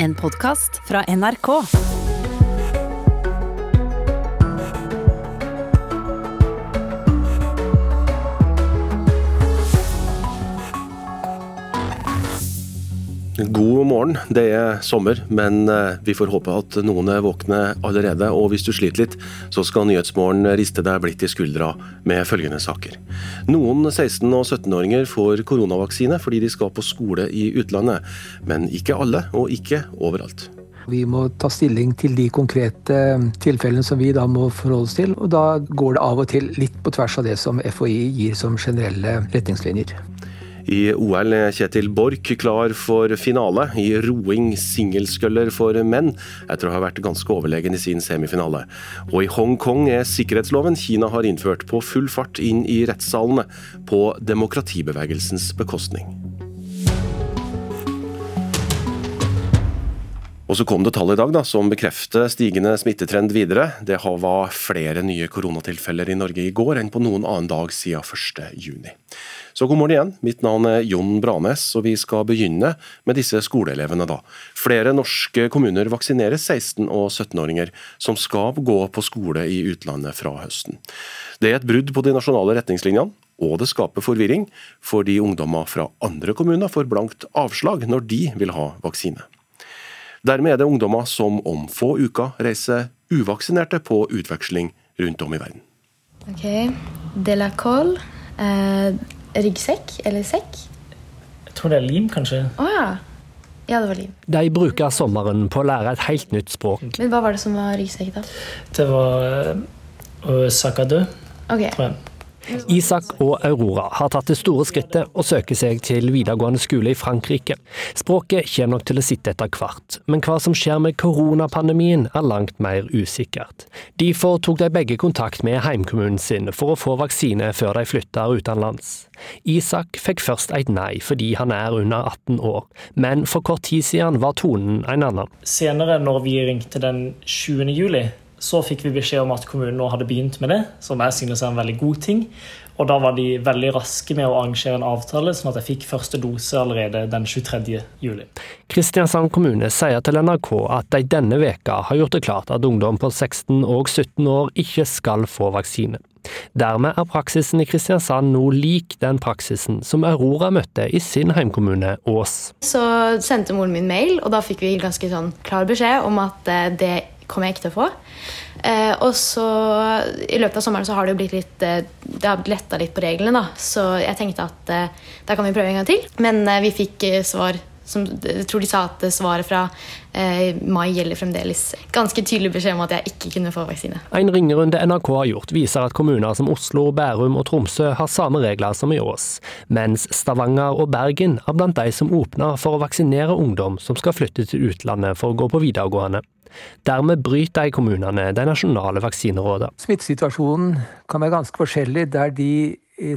En podkast fra NRK. God morgen. Det er sommer, men eh, vi får håpe at noen er våkne allerede. Og hvis du sliter litt, så skal Nyhetsmorgen riste deg blidt i skuldra med følgende saker. Noen 16- og 17-åringer får koronavaksine fordi de skal på skole i utlandet. Men ikke alle, og ikke overalt. Vi må ta stilling til de konkrete tilfellene som vi da må forholde oss til. Og da går det av og til litt på tvers av det som FHI gir som generelle retningslinjer. I OL Kjetil Borch klar for finale i roing singelskøller for menn, etter å ha vært ganske overlegen i sin semifinale. Og i Hongkong er sikkerhetsloven Kina har innført på full fart inn i rettssalene, på demokratibevegelsens bekostning. Og så kom det tall i dag da, som bekrefter stigende smittetrend videre. Det var flere nye koronatilfeller i Norge i går enn på noen annen dag siden 1.6. Så god morgen igjen. Mitt navn er Jon Branes, og vi skal begynne med disse skoleelevene. da. Flere norske kommuner vaksinerer 16- og 17-åringer som skal gå på skole i utlandet fra høsten. Det er et brudd på de nasjonale retningslinjene, og det skaper forvirring, fordi ungdommer fra andre kommuner får blankt avslag når de vil ha vaksine. Dermed er det ungdommer som om få uker reiser uvaksinerte på utveksling rundt om i verden. Ok, De la Colle. Eh, ryggsekk eller sekk? Jeg tror det er lim, kanskje. Å ja. Ja, det var lim. De bruker sommeren på å lære et helt nytt språk. Men hva var det som var ryggsekk, da? Det var uh, Sakadø, Ok. tror jeg. Isak og Aurora har tatt det store skrittet og søker seg til videregående skole i Frankrike. Språket kommer nok til å sitte etter hvert, men hva som skjer med koronapandemien er langt mer usikkert. Derfor tok de begge kontakt med heimkommunen sin for å få vaksine før de flytter utenlands. Isak fikk først et nei fordi han er under 18 år, men for kort tid siden var tonen en annen. Senere, når vi ringte den 20. juli, så fikk vi beskjed om at kommunen nå hadde begynt med det, som jeg synes er en veldig god ting. Og da var de veldig raske med å arrangere en avtale, sånn at jeg fikk første dose allerede den 23. juli. Kristiansand kommune sier til NRK at de denne veka har gjort det klart at ungdom på 16 og 17 år ikke skal få vaksine. Dermed er praksisen i Kristiansand nå lik den praksisen som Aurora møtte i sin heimkommune Ås. Så sendte moren min mail, og da fikk vi ganske sånn klar beskjed om at det det kommer jeg ikke til å få. Eh, og så I løpet av sommeren så har det jo blitt litt eh, Det har letta litt på reglene, da. Så jeg tenkte at eh, da kan vi prøve en gang til. Men eh, vi fikk eh, svar som Jeg tror de sa at svaret fra eh, mai gjelder fremdeles. Ganske tydelig beskjed om at jeg ikke kunne få vaksine. En ringerunde NRK har gjort, viser at kommuner som Oslo, Bærum og Tromsø har samme regler som i Ås, mens Stavanger og Bergen er blant de som åpner for å vaksinere ungdom som skal flytte til utlandet for å gå på videregående. Dermed bryter de kommunene de nasjonale vaksinerådene. Smittesituasjonen kan være ganske forskjellig der de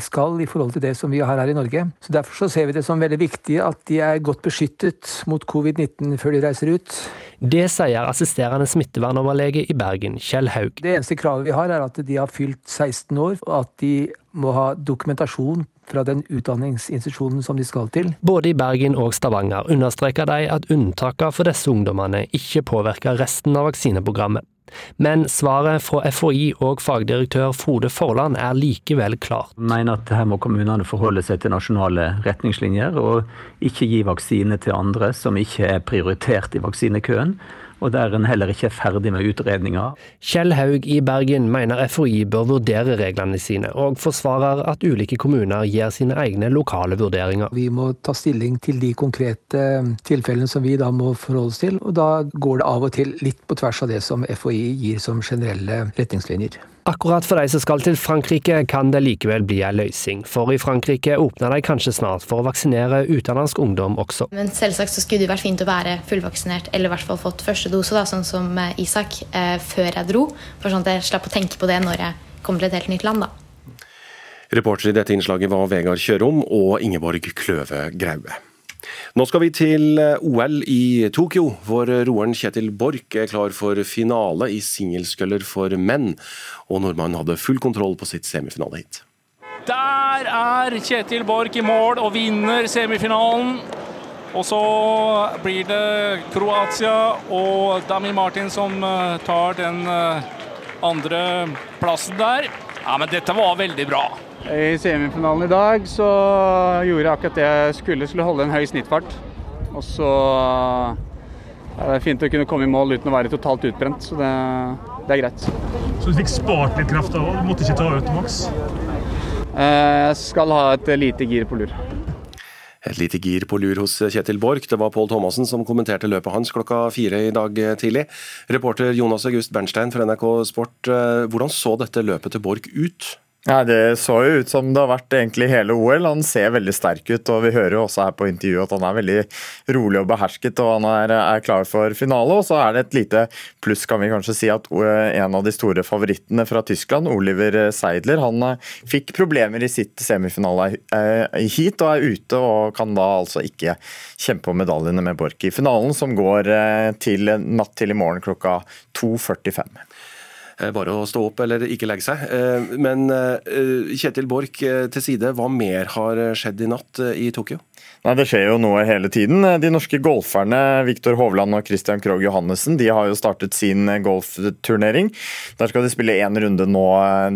skal i forhold til det som vi har her i Norge. Så Derfor så ser vi det som veldig viktig at de er godt beskyttet mot covid-19 før de reiser ut. Det sier assisterende smittevernoverlege i Bergen, Kjell Haug. Det eneste kravet vi har, er at de har fylt 16 år, og at de må ha dokumentasjon fra den utdanningsinstitusjonen som de skal til. Både i Bergen og Stavanger understreker de at unntakene for disse ungdommene ikke påvirker resten av vaksineprogrammet. Men svaret fra FHI og fagdirektør Frode Forland er likevel klart. Jeg mener at her må kommunene forholde seg til nasjonale retningslinjer, og ikke gi vaksine til andre som ikke er prioritert i vaksinekøen og der en heller ikke er ferdig med utredninger. Kjell Haug i Bergen mener FHI bør vurdere reglene sine, og forsvarer at ulike kommuner gir sine egne lokale vurderinger. Vi må ta stilling til de konkrete tilfellene som vi da må forholde oss til, og da går det av og til litt på tvers av det som FHI gir som generelle retningslinjer. Akkurat for de som skal til Frankrike, kan det likevel bli en løsning, for i Frankrike åpner de kanskje snart for å vaksinere utenlandsk ungdom også. Men selvsagt så skulle det vært fint å være fullvaksinert, eller i hvert fall fått første dose, da, sånn som eh, Isak, eh, før jeg dro. For sånn at jeg slapp å tenke på det når jeg kommer til et helt nytt land, da. Reporter i dette innslaget var Vegard Kjørom og Ingeborg Kløve Graue. Nå skal vi til OL i Tokyo, hvor roeren Kjetil Borch er klar for finale i singelsculler for menn, og nordmannen hadde full kontroll på sitt semifinalehit. Der er Kjetil Borch i mål og vinner semifinalen. Og så blir det Kroatia og Dami Martin som eh, tar den eh, andre plassen der. Ja, men dette var veldig bra. I semifinalen i dag så gjorde jeg akkurat det jeg skulle, skulle holde en høy snittfart. Og så er det fint å kunne komme i mål uten å være totalt utbrent, så det, det er greit. Så du fikk spart litt kraft da, du måtte ikke ta ut maks? Eh, jeg skal ha et lite gir på lur. Et lite gir på lur hos Kjetil Borch. Det var Pål Thomassen som kommenterte løpet hans klokka fire i dag tidlig. Reporter Jonas August Bernstein fra NRK Sport, eh, hvordan så dette løpet til Borch ut? Ja, Det så jo ut som det har vært egentlig hele OL. Han ser veldig sterk ut. og Vi hører jo også her på intervjuet at han er veldig rolig og behersket og han er, er klar for finale. Og så er det et lite pluss, kan vi kanskje si, at en av de store favorittene fra Tyskland, Oliver Seidler, han eh, fikk problemer i sitt semifinale eh, hit og er ute og kan da altså ikke kjempe om medaljene med Borch i finalen, som går eh, til natt til i morgen klokka 2.45. Eh, bare å stå opp eller ikke legge seg. Eh, men eh, Kjetil Borch til side, hva mer har skjedd i natt i Tokyo? Nei, Det skjer jo noe hele tiden. De norske golferne Viktor Hovland og Christian Krogh Johannessen de har jo startet sin golfturnering. Der skal de spille én runde nå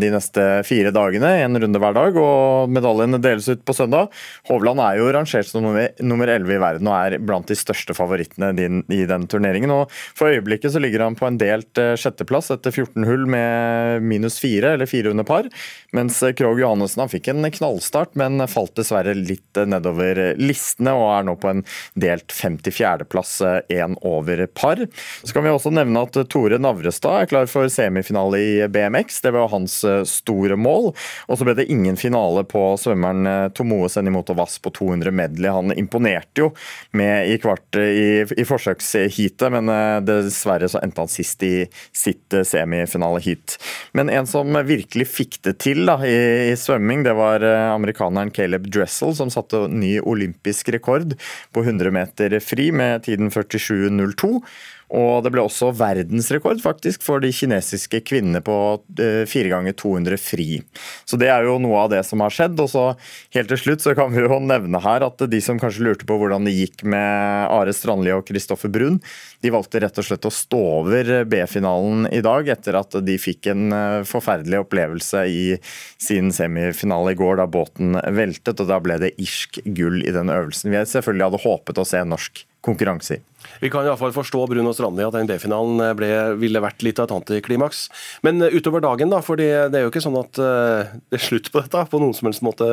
de neste fire dagene. Én runde hver dag, og medaljene deles ut på søndag. Hovland er jo rangert som nummer elleve i verden og er blant de største favorittene i den turneringen. Og For øyeblikket så ligger han på en delt sjetteplass etter 14 hull med minus fire, eller fire under par. Mens Krogh Johannessen han fikk en knallstart, men falt dessverre litt nedover listene og er nå på en delt 54.-plass, én over par. Så kan vi også nevne at Tore Navrestad er klar for semifinale i BMX. Det var hans store mål. Og så ble det ingen finale på svømmeren Tomoe Senimoto Vass på 200 medley. Han imponerte jo med i kvart i, i forsøksheatet, men eh, dessverre så endte han sist i sitt semifinale heat. Men en som virkelig fikk det til da, i, i svømming, det var eh, amerikaneren Caleb Dressel, som satte ny olympisk olympisk rekord på 100 meter fri med tiden 47,02. Og det ble også verdensrekord faktisk for de kinesiske kvinnene på eh, fire ganger 200 fri. Så det er jo noe av det som har skjedd. Og så helt til slutt så kan vi jo nevne her at de som kanskje lurte på hvordan det gikk med Are Strandli og Kristoffer Brun, de valgte rett og slett å stå over B-finalen i dag etter at de fikk en eh, forferdelig opplevelse i sin semifinale i går da båten veltet, og da ble det irsk gull i den øvelsen vi selvfølgelig hadde håpet å se norsk konkurranse i. Vi kan i hvert fall forstå Bruno Strandli at den B-finalen ville vært litt av et antiklimaks. Men eh, utover dagen, da, for det er jo ikke sånn at uh, det er slutt på dette på noen som helst måte,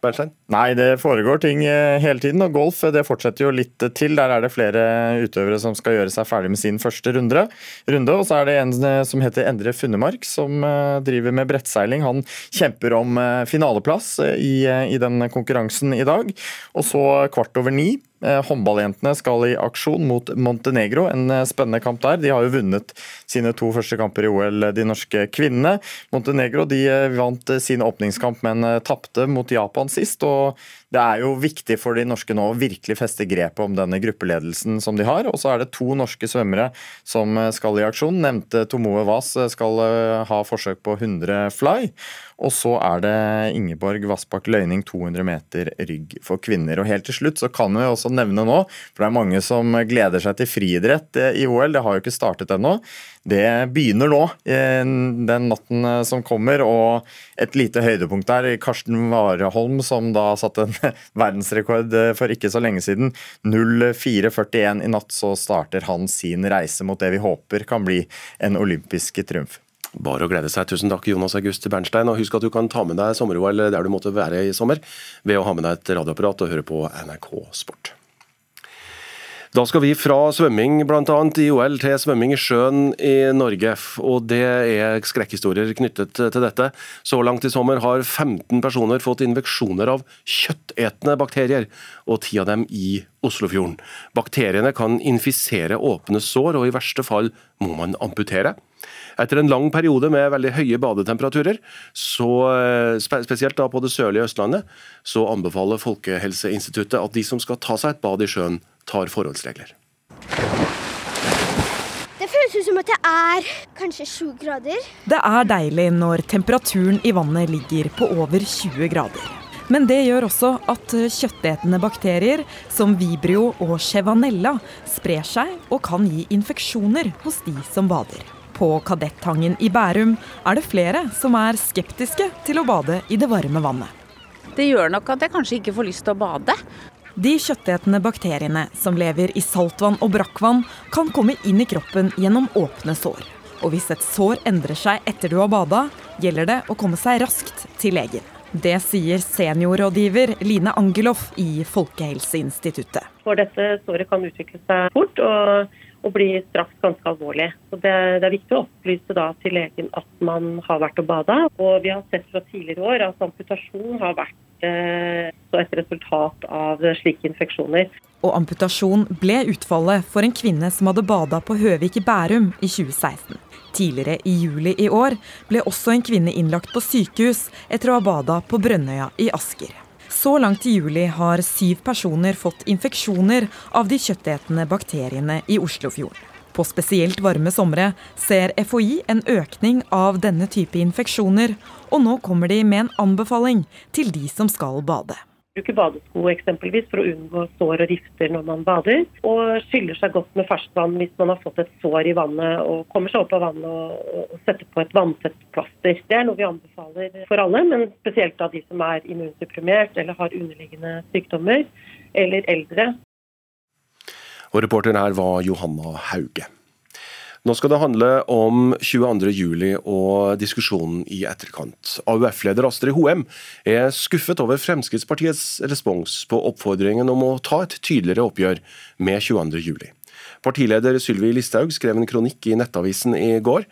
Bernstein? Nei, det foregår ting eh, hele tiden, og golf det fortsetter jo litt til. Der er det flere utøvere som skal gjøre seg ferdig med sin første runde. runde og så er det en som heter Endre Funnemark, som driver med brettseiling. Han kjemper om finaleplass i, i den konkurransen i dag. Og så kvart over ni Eh, håndballjentene skal i aksjon mot Montenegro. En eh, spennende kamp der. De har jo vunnet sine to første kamper i OL, de norske kvinnene. Montenegro de eh, vant sin åpningskamp, men tapte mot Japan sist. og det er jo viktig for de norske nå å virkelig feste grepet om denne gruppeledelsen som de har. Og så er det to norske svømmere som skal i aksjon. Nevnte Tomoe Vas skal ha forsøk på 100 fly. Og så er det Ingeborg Vassbakk Løyning 200 meter rygg for kvinner. Og helt til slutt så kan vi også nevne nå, for det er mange som gleder seg til friidrett i OL, det har jo ikke startet ennå. Det begynner nå, den natten som kommer. Og et lite høydepunkt der, Karsten Warholm som da satte en verdensrekord for ikke så lenge siden. 04.41 i natt så starter han sin reise mot det vi håper kan bli en olympisk triumf. Bare å glede seg. Tusen takk, Jonas August Bernstein. Og husk at du kan ta med deg sommer-OL der du måtte være i sommer, ved å ha med deg et radioapparat og høre på NRK Sport. Da skal vi fra svømming bl.a. i OL til svømming i sjøen i Norge. Og det er skrekkhistorier knyttet til dette. Så langt i sommer har 15 personer fått infeksjoner av kjøttetende bakterier, og ti av dem i Oslofjorden. Bakteriene kan infisere åpne sår, og i verste fall må man amputere. Etter en lang periode med veldig høye badetemperaturer, så, eh, spesielt da på det sørlige Østlandet, så anbefaler Folkehelseinstituttet at de som skal ta seg et bad i sjøen, tar forholdsregler. Det føles ut som at det er kanskje sju grader. Det er deilig når temperaturen i vannet ligger på over 20 grader. Men det gjør også at kjøttetende bakterier som vibrio og chevanella sprer seg og kan gi infeksjoner hos de som bader. På Kadettangen i Bærum er det flere som er skeptiske til å bade i det varme vannet. Det gjør nok at jeg kanskje ikke får lyst til å bade. De kjøttetende bakteriene som lever i saltvann og brakkvann, kan komme inn i kroppen gjennom åpne sår. Og hvis et sår endrer seg etter du har bada, gjelder det å komme seg raskt til legen. Det sier seniorrådgiver Line Angeloff i Folkehelseinstituttet. For dette såret kan utvikle seg fort og, og bli straks ganske alvorlig. Så det, det, er viktig å opplyse da til legen at man har vært og bada. Og vi har sett fra tidligere år at amputasjon har vært eh, et resultat av slike infeksjoner. Og amputasjon ble utfallet for en kvinne som hadde bada på Høvik i Bærum i 2016. Tidligere i juli i år ble også en kvinne innlagt på sykehus etter å ha bada på Brønnøya i Asker. Så langt i juli har syv personer fått infeksjoner av de kjøttetende bakteriene i Oslofjorden. På spesielt varme somre ser FHI en økning av denne type infeksjoner, og nå kommer de med en anbefaling til de som skal bade bruker badesko eksempelvis for å unngå sår og rifter når man bader. Og skyller seg godt med ferskvann hvis man har fått et sår i vannet og kommer seg opp av vannet og, og setter på et vanntett plaster. Det er noe vi anbefaler for alle, men spesielt av de som er immunsupprimert eller har underliggende sykdommer, eller eldre. Og reporter her var Johanna Hauge. Nå skal det handle om 22.07 og diskusjonen i etterkant. AUF-leder Astrid Hoem er skuffet over Fremskrittspartiets respons på oppfordringen om å ta et tydeligere oppgjør med 22.07. Partileder Sylvi Listhaug skrev en kronikk i Nettavisen i går.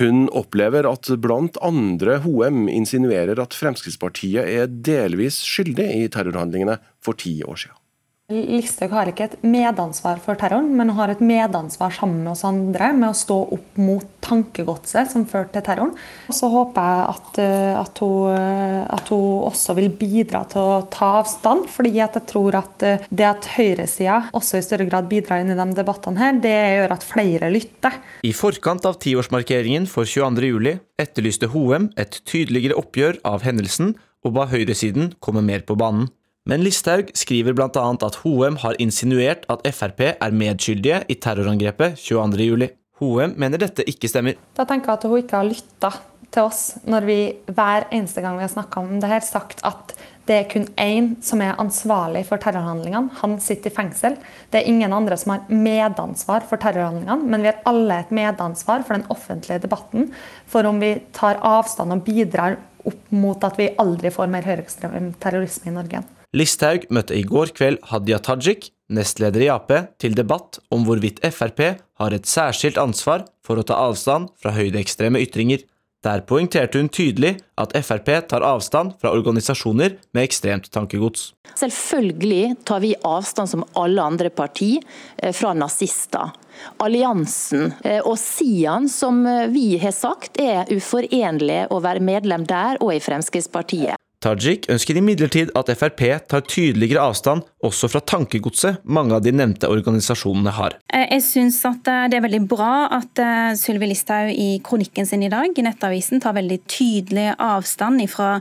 Hun opplever at blant andre Hoem insinuerer at Fremskrittspartiet er delvis skyldig i terrorhandlingene for ti år siden. Listhaug har ikke et medansvar for terroren, men har et medansvar sammen med oss andre med å stå opp mot tankegodset som førte til terroren. Så håper jeg at, eh, at, hun, eh, at, hun, også vil bidra til å ta avstand, fordi jeg tror at eh, det at høyresida også i større grad bidrar inn i de debattene her, det gjør at flere lytter. I forkant av tiårsmarkeringen for 22.07 etterlyste Hoem et tydeligere oppgjør av hendelsen, og ba høyresiden komme mer på banen. Men Listhaug skriver bl.a. at Hoem har insinuert at Frp er medskyldige i terrorangrepet 22.07. Hoem mener dette ikke stemmer. Da tenker jeg at hun ikke har lytta til oss når vi hver eneste gang vi har snakka om det her, sagt at det er kun én som er ansvarlig for terrorhandlingene. Han sitter i fengsel. Det er ingen andre som har medansvar for terrorhandlingene, men vi har alle et medansvar for den offentlige debatten. For om vi tar avstand og bidrar opp mot at vi aldri får mer høyreekstrem terrorisme i Norge. Listhaug møtte i går kveld Hadia Tajik, nestleder i Ap, til debatt om hvorvidt Frp har et særskilt ansvar for å ta avstand fra høyreekstreme ytringer. Der poengterte hun tydelig at Frp tar avstand fra organisasjoner med ekstremt tankegods. Selvfølgelig tar vi avstand som alle andre parti eh, fra nazister. Alliansen eh, og Sian, som eh, vi har sagt er uforenlig å være medlem der og i Fremskrittspartiet. Tajik ønsker imidlertid at Frp tar tydeligere avstand også fra tankegodset mange av de nevnte organisasjonene har. Eh, jeg syns at eh, det er veldig bra at eh, Sylvi Listhaug i kronikken sin i dag i Nettavisen tar veldig tydelig avstand fra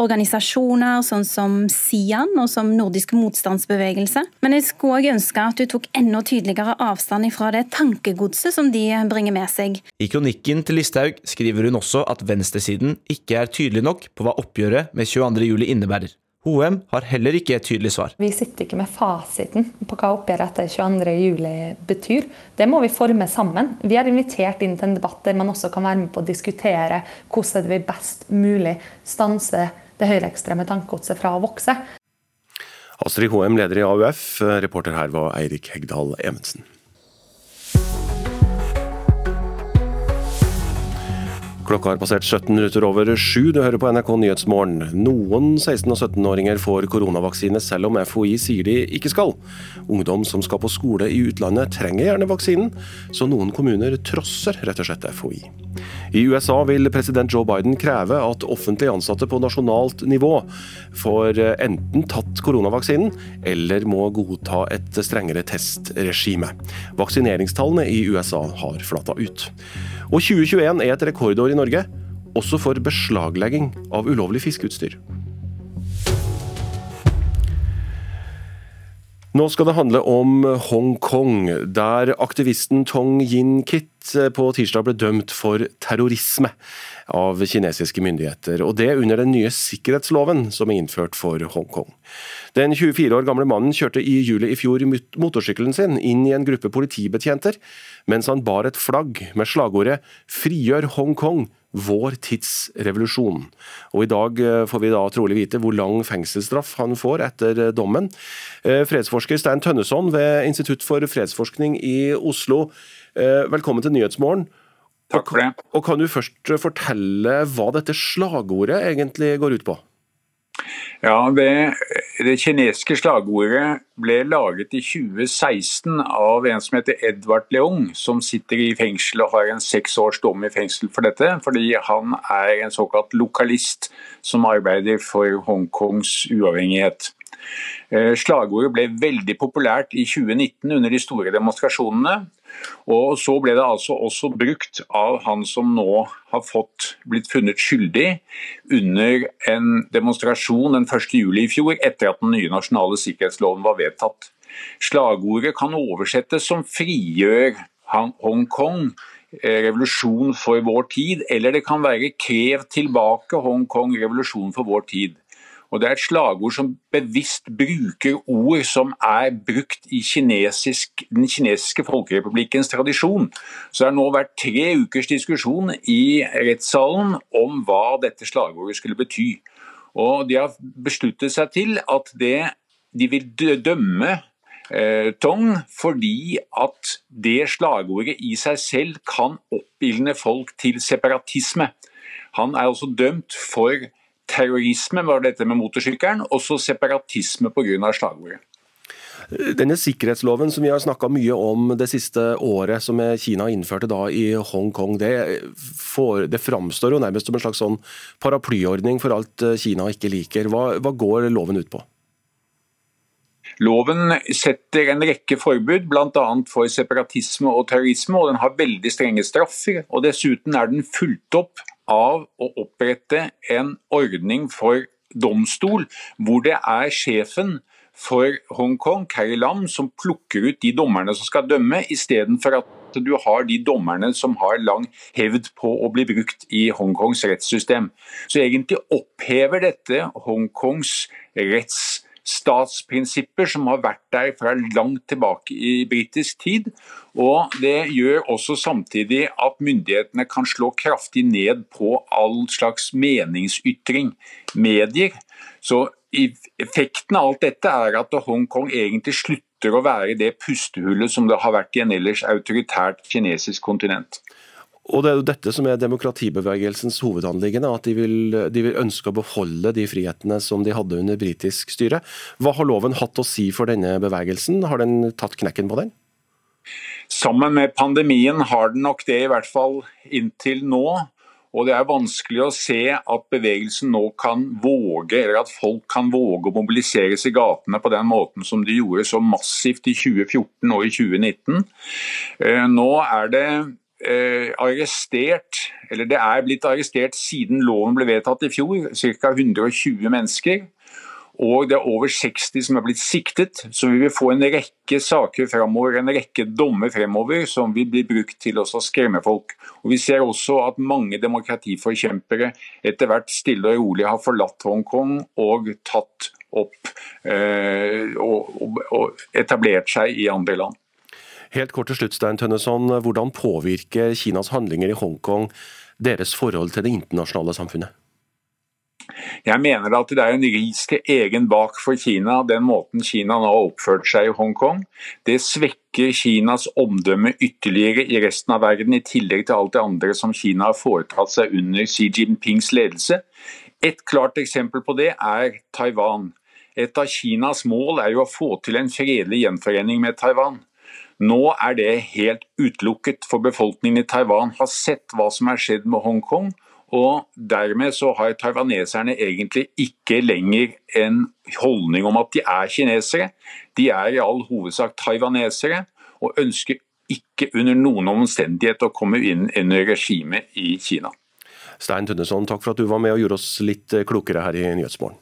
organisasjoner sånn som Sian og som Nordisk motstandsbevegelse. Men jeg skulle òg ønske at du tok enda tydeligere avstand fra det tankegodset som de bringer med seg. I kronikken til Listhaug skriver hun også at venstresiden ikke er tydelig nok på hva oppgjøret med 22 22.07 innebærer. Hoem har heller ikke et tydelig svar. Vi sitter ikke med fasiten på hva oppgjøret etter 22.07 betyr. Det må vi forme sammen. Vi er invitert inn til en debatt der man også kan være med på å diskutere hvordan vi best mulig stanser det høyreekstreme tankegodset fra å vokse. Astrid Hoem, leder i AUF. Reporter her var Eirik Hegdal Evensen. Klokka har passert 17 minutter over sju. Du hører på NRK Nyhetsmorgen. Noen 16- og 17-åringer får koronavaksine selv om FHI sier de ikke skal. Ungdom som skal på skole i utlandet trenger gjerne vaksinen, så noen kommuner trosser rett og slett FHI. I USA vil president Joe Biden kreve at offentlig ansatte på nasjonalt nivå får enten tatt koronavaksinen, eller må godta et strengere testregime. Vaksineringstallene i USA har flata ut. Og 2021 er et rekordår i Norge, Norge, også for beslaglegging av ulovlig fiskeutstyr. Nå skal det handle om Hongkong, der aktivisten Tong Yin-Kit på tirsdag ble dømt for terrorisme av kinesiske myndigheter, og det under den nye sikkerhetsloven som er innført for Hongkong. Den 24 år gamle mannen kjørte i juli i fjor motorsykkelen sin inn i en gruppe politibetjenter, mens han bar et flagg med slagordet 'Frigjør Hongkong' vår tids revolusjon. Og I dag eh, får vi da trolig vite hvor lang fengselsstraff han får etter eh, dommen. Eh, fredsforsker Stein Tønneson ved Institutt for fredsforskning i Oslo, velkommen til Nyhetsmorgen. Takk for det. Og Kan du først fortelle hva dette slagordet egentlig går ut på? Ja, det, det, kinesiske slagordet ble laget i 2016 av en som heter Edvard Leong, som sitter i fengsel og har en seks års dom i fengsel for dette, fordi han er en såkalt lokalist som arbeider for Hongkongs uavhengighet. Eh, slagordet ble veldig populært i 2019 under de store demonstrasjonene. Og Så ble det altså også brukt av han som nå har fått, blitt funnet skyldig under en demonstrasjon den 1.7 i fjor, etter at den nye nasjonale sikkerhetsloven var vedtatt. Slagordet kan oversettes som 'frigjør Hongkong', eh, revolusjon for vår tid, eller det kan være 'krev tilbake Hongkong, revolusjon for vår tid'. Og Det er et slagord som bevisst bruker ord som er brukt i kinesisk, den kinesiske folkerepublikkens tradisjon. Så det har nå vært tre ukers diskusjon i rettssalen om hva dette slagordet skulle bety. Og De har besluttet seg til at det, de vil dømme eh, Tong fordi at det slagordet i seg selv kan oppildne folk til separatisme. Han er også dømt for terrorisme var dette med motorsykkelen, og så separatisme pga. slagordet. Denne sikkerhetsloven som vi har snakka mye om det siste året, som Kina innførte da i Hongkong, det, for, det framstår jo nærmest som en slags sånn paraplyordning for alt Kina ikke liker. Hva, hva går loven ut på? Loven setter en rekke forbud, bl.a. for separatisme og terrorisme, og den har veldig strenge straffer. og Dessuten er den fulgt opp av å opprette en ordning for domstol, hvor det er sjefen for Hongkong, Carrie Lam, som plukker ut de dommerne som skal dømme, istedenfor at du har de dommerne som har lang hevd på å bli brukt i Hongkongs rettssystem. Så egentlig opphever dette Hongkongs rettssystem statsprinsipper som har vært der fra langt tilbake i britisk tid. Og det gjør også samtidig at myndighetene kan slå kraftig ned på all slags meningsytring, medier. Så effekten av alt dette er at Hongkong egentlig slutter å være det pustehullet som det har vært i en ellers autoritært kinesisk kontinent. Og Det er jo dette som er demokratibevegelsens hovedanliggende, at de vil, de vil, ønske å beholde de frihetene som de hadde under britisk styre. Hva har loven hatt å si for denne bevegelsen? Har den tatt knekken på den? Sammen med pandemien har den nok det, i hvert fall inntil nå. Og det er vanskelig å se at bevegelsen nå kan våge, eller at folk kan våge å mobiliseres i gatene på den måten som de gjorde så massivt i 2014 og i 2019. Eh, nå er det arrestert, eller det er blitt arrestert siden loven ble vedtatt i fjor, ca. 120 mennesker. Og det er over 60 som er blitt siktet, så vi vil få en rekke saker fremover, en rekke dommer fremover som vil bli brukt til å skremme folk. Og Vi ser også at mange demokratiforkjempere etter hvert stille og rolig har forlatt Hongkong og tatt opp eh, og, og, og etablert seg i andre land. Helt kort til slutt, Stein Tønneson. Hvordan påvirker Kinas handlinger i Hongkong deres forhold til det internasjonale samfunnet? Jeg mener at det er en risk egen bak for Kina, den måten Kina nå har oppført seg i Hongkong. Det svekker Kinas omdømme ytterligere i resten av verden, i tillegg til alt det andre som Kina har foretatt seg under Xi Jinpings ledelse. Et klart eksempel på det er Taiwan. Et av Kinas mål er jo å få til en fredelig gjenforening med Taiwan. Nå er det helt utelukket, for befolkningen i Taiwan har sett hva som er skjedd med Hongkong. Og dermed så har taiwaneserne egentlig ikke lenger en holdning om at de er kinesere. De er i all hovedsak taiwanesere, og ønsker ikke under noen omstendighet å komme inn under regimet i Kina. Stein Tønneson, takk for at du var med og gjorde oss litt klokere her i Nyhetsmorgen.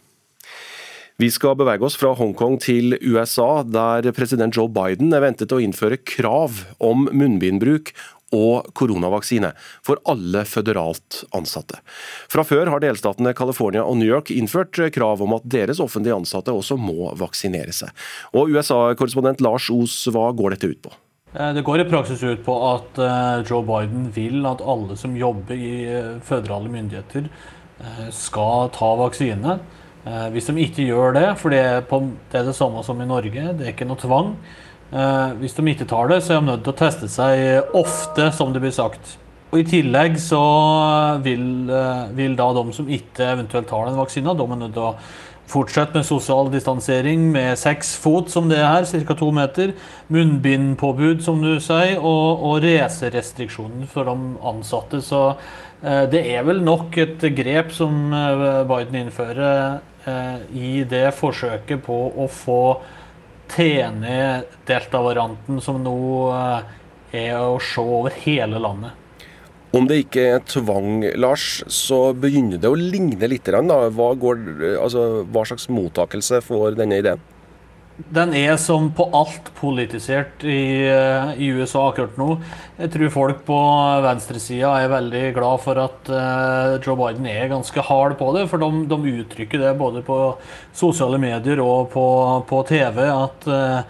Vi skal bevege oss fra Hongkong til USA, der president Joe Biden er ventet å innføre krav om munnbindbruk og koronavaksine for alle føderalt ansatte. Fra før har delstatene California og New York innført krav om at deres offentlige ansatte også må vaksinere seg. Og USA-korrespondent Lars Os, hva går dette ut på? Eh, det går i praksis ut på at eh, Joe Biden vil at alle som jobber i eh, føderale myndigheter skal ta vaksine. Hvis de ikke gjør det, for det er det samme som i Norge, det er ikke noe tvang, Eh, hvis de ikke tar det, så er de nødt til å teste seg ofte, som det blir sagt. Og I tillegg så vil, eh, vil da de som ikke eventuelt tar den vaksina, de er nødt til å fortsette med sosial distansering med seks fot, som det er her, ca. to meter. Munnbindpåbud, som du sier, og, og reiserestriksjoner for de ansatte. Så eh, det er vel nok et grep som eh, Biden innfører eh, i det forsøket på å få tene delta-varianten som nå eh, er å se over hele landet. Om det ikke er tvang, Lars, så begynner det å ligne litt. Da. Hva, går, altså, hva slags mottakelse får denne ideen? Den er som på alt politisert i, eh, i, USA akkurat nå. Jeg tror folk på venstresida er veldig glad for at uh, Joe Biden er ganske hard på det. For de, de uttrykker det både på sosiale medier og på, på TV at uh,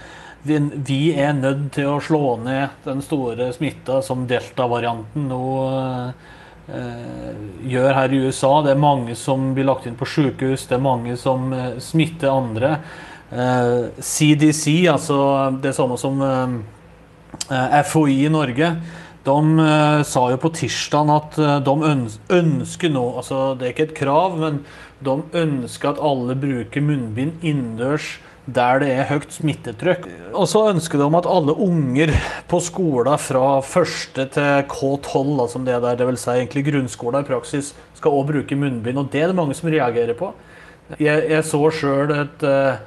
vi, vi, er nødt til å slå ned den store smitta som delta-varianten nå uh, gjør her i USA. Det er mange som blir lagt inn på sykehus, det er mange som smitter andre. CDC, eh, altså det samme som eh, FHI i Norge, de eh, sa jo på tirsdag at de ønsker nå altså Det er ikke et krav, men de ønsker at alle bruker munnbind innendørs der det er høyt smittetrykk. Og så ønsker de at alle unger på skolen fra første til K12, altså det er der, vil Si egentlig grunnskolen i praksis, skal også bruke munnbind. Og det er det mange som reagerer på. Jeg, jeg så sjøl et uh,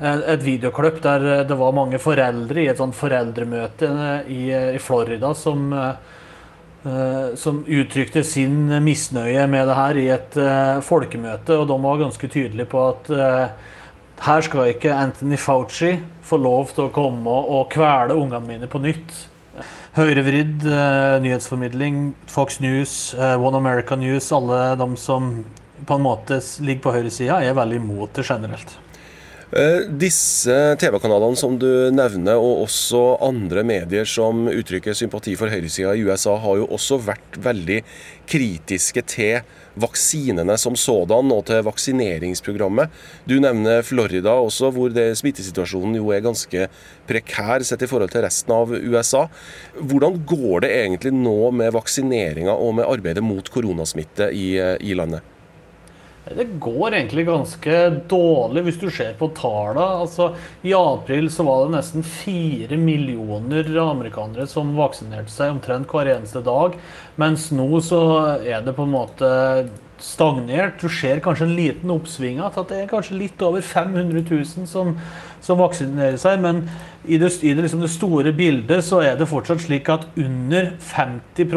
et videoklipp der eh, det var mange foreldre i et sånt foreldremøte eh, i, eh, i Florida som, som, uttrykte sin misnøye med det her i et folkemøte. Og de var ganske tydelige på at her skal ikke Anthony Fauci få lov til å komme og kvele ungene mine på nytt. Høyrevridd nyhetsformidling, Fox News, One America News, alle de som på en måte ligger på høyresida, er veldig imot det generelt. Eh, disse TV-kanalene som du nevner, og også andre medier som uttrykker sympati for høyresida i USA, har jo også vært veldig kritiske til vaksinene som sådan og til vaksineringsprogrammet. Du nevner Florida også, hvor smittesituasjonen jo er ganske prekær sett i forhold til resten av USA. Hvordan går det egentlig nå med vaksineringa og med arbeidet mot koronasmitte i, i landet? Det går egentlig ganske dårlig hvis du ser på tallene. Altså, I april så var det nesten fire millioner amerikanere som vaksinerte seg omtrent hver eneste dag. Mens nå så er det på en måte stagnert. Du ser kanskje en liten oppsving at det er kanskje litt over 500 000 som, som vaksinerer seg. Men i det, i det, liksom det store bildet så er det fortsatt slik at under 50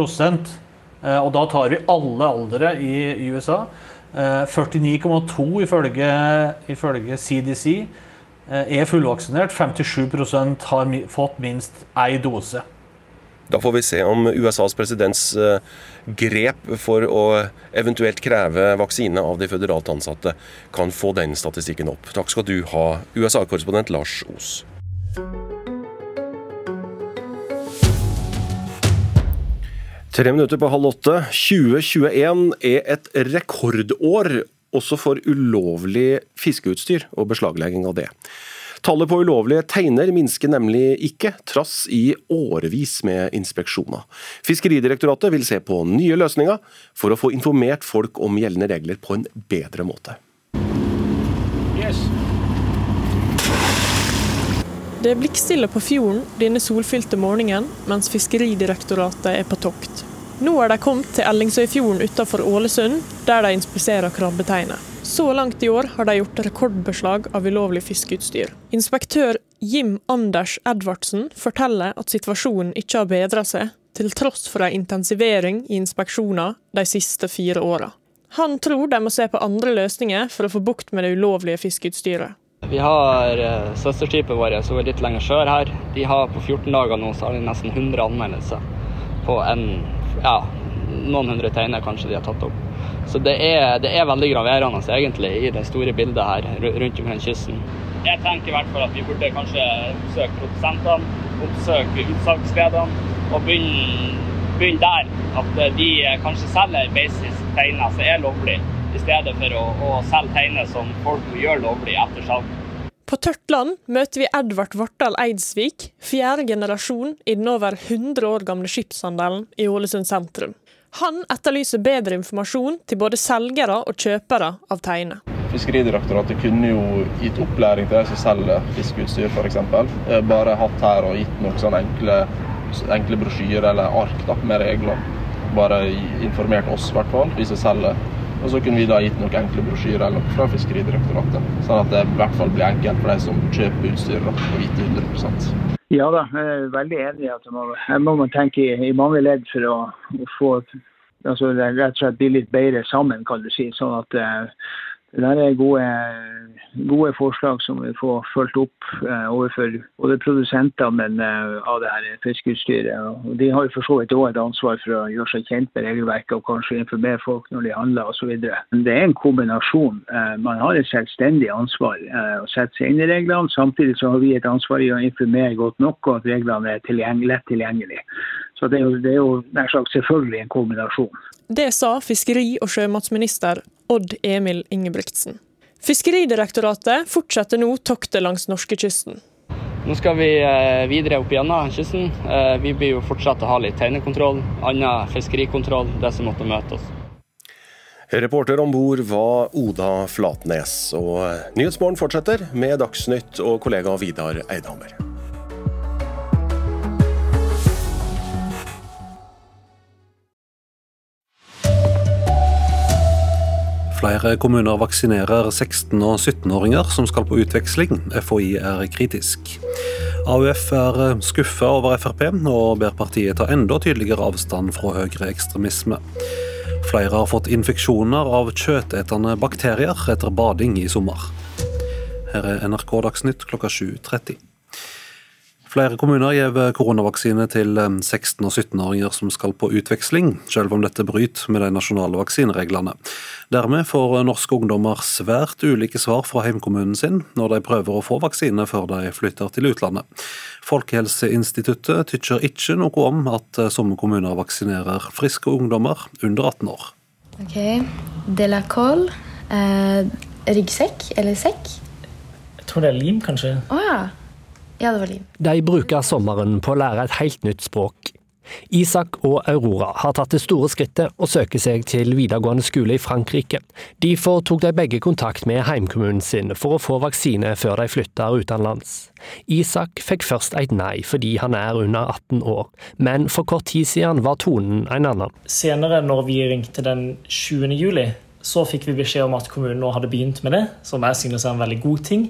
eh, og da tar vi alle aldre i, i USA 49,2 eh, ifølge, ifølge CDC eh, er fullvaksinert. 57% har fått minst én dose. Da får vi se om USAs presidents eh, grep for å eventuelt kreve vaksine av de føderalt ansatte kan få den statistikken opp. Takk skal du ha, USA-korrespondent Lars Os. Tre minutter på halv åtte. 2021 er et rekordår også for ulovlig fiskeutstyr og beslaglegging av det. Tallet på ulovlige teiner minsker nemlig ikke, trass i årevis med inspeksjoner. Fiskeridirektoratet vil se på nye løsninger for å få informert folk om gjeldende regler på en bedre måte. Det er blikkstille på fjorden denne solfylte morgenen, mens Fiskeridirektoratet er på tokt. Nå er de kommet til Ellingsøyfjorden utenfor Ålesund, der de inspiserer krabbeteinet. Så langt i år har de gjort rekordbeslag av ulovlig fiskeutstyr. Inspektør Jim Anders Edvardsen forteller at situasjonen ikke har bedra seg, til tross for en intensivering i inspeksjoner de siste fire åra. Han tror de må se på andre løsninger for å få bukt med det ulovlige fiskeutstyret. Vi har uh, søsterskipet vårt som er litt lenger sør her. De har På 14 dager nå så har de nesten 100 anmeldelser på en, ja, noen hundre teiner kanskje de har tatt opp. Så det er, det er veldig graverende egentlig i det store bildet her rundt omkring kysten. Jeg tenker i hvert fall at vi burde kanskje oppsøke produsentene, oppsøke utsalgsstedene og begynne, begynne, der. At de kanskje selger basis teiner som er lovlig, i stedet for å, å selge teiner som folk gjør lovlig etter salg. På Tørtland møter vi Edvard Vartdal Eidsvik, fjerde generasjon i den over 100 år gamle skipshandelen i Ålesund sentrum. Han etterlyser bedre informasjon til både selgere og kjøpere av teiner. Fiskeridirektoratet kunne jo gitt opplæring til de som selger fiskeutstyr f.eks. Eh, bare hatt her og gitt noen sånne enkle, enkle brosjyrer eller ark da, med regler. Bare informert oss, i hvert fall, vi som selger. Og så kunne vi da gitt noen enkle brosjyrer fra Fiskeridirektoratet. Sånn at det i hvert fall blir enkelt for de som kjøper utstyr og vite 100 ja da, jeg er veldig enig i at man, må man tenke i, i mange ledd for å, å få altså, rett og slett bli litt bedre sammen, kan du si. Sånn at uh, det der er gode, gode, forslag som vi får fulgt opp eh, overfor både produsenter men, eh, av det her fiskeutstyret. Og de har jo for så vidt òg et ansvar for å gjøre seg kjent med regelverket og kanskje informere folk når de handler osv. Det er en kombinasjon. Eh, man har et selvstendig ansvar å sette seg inn i reglene. Samtidig så har vi et ansvar i å informere godt nok, og at reglene er tilgjengelig, lett tilgjengelige. Så det er jo, det er jo nær sagt selvfølgelig en kombinasjon. Det sa fiskeri- og sjømatsminister Odd Emil Ingebrigtsen. Fiskeridirektoratet fortsetter nå toktet langs norskekysten. Nå skal vi eh, videre opp gjennom kysten. Eh, vi blir jo fortsatt å ha litt teinekontroll, annen fiskerikontroll, det som måtte møte oss. Reporter om bord var Oda Flatnes. Og Nyhetsmorgen fortsetter med Dagsnytt og kollega Vidar Eidhammer. Flere kommuner vaksinerer 16- og 17-åringer som skal på utveksling. FHI er kritisk. AUF er skuffa over Frp, og ber partiet ta enda tydeligere avstand fra høyreekstremisme. Flere har fått infeksjoner av kjøtetende bakterier etter bading i sommer. Her er NRK Dagsnytt klokka 7.30. Flere kommuner gir koronavaksine til 16- og 17-åringer som skal på utveksling, selv om dette bryter med de nasjonale vaksinereglene. Dermed får norske ungdommer svært ulike svar fra heimkommunen sin når de prøver å få vaksine før de flytter til utlandet. Folkehelseinstituttet tykker ikke noe om at somme kommuner vaksinerer friske ungdommer under 18 år. Ok, Delacol, eh, ryggsekk eller sekk? Jeg tror det er lim, kanskje. Å oh, ja. Ja, det var liv. De bruker sommeren på å lære et helt nytt språk. Isak og Aurora har tatt det store skrittet og søker seg til videregående skole i Frankrike. Derfor tok de begge kontakt med heimkommunen sin for å få vaksine før de flytta utenlands. Isak fikk først et nei fordi han er under 18 år, men for kort tid siden var tonen en annen. Senere, når vi ringte den 20. juli, så fikk vi beskjed om at kommunen nå hadde begynt med det, som jeg synes er en veldig god ting.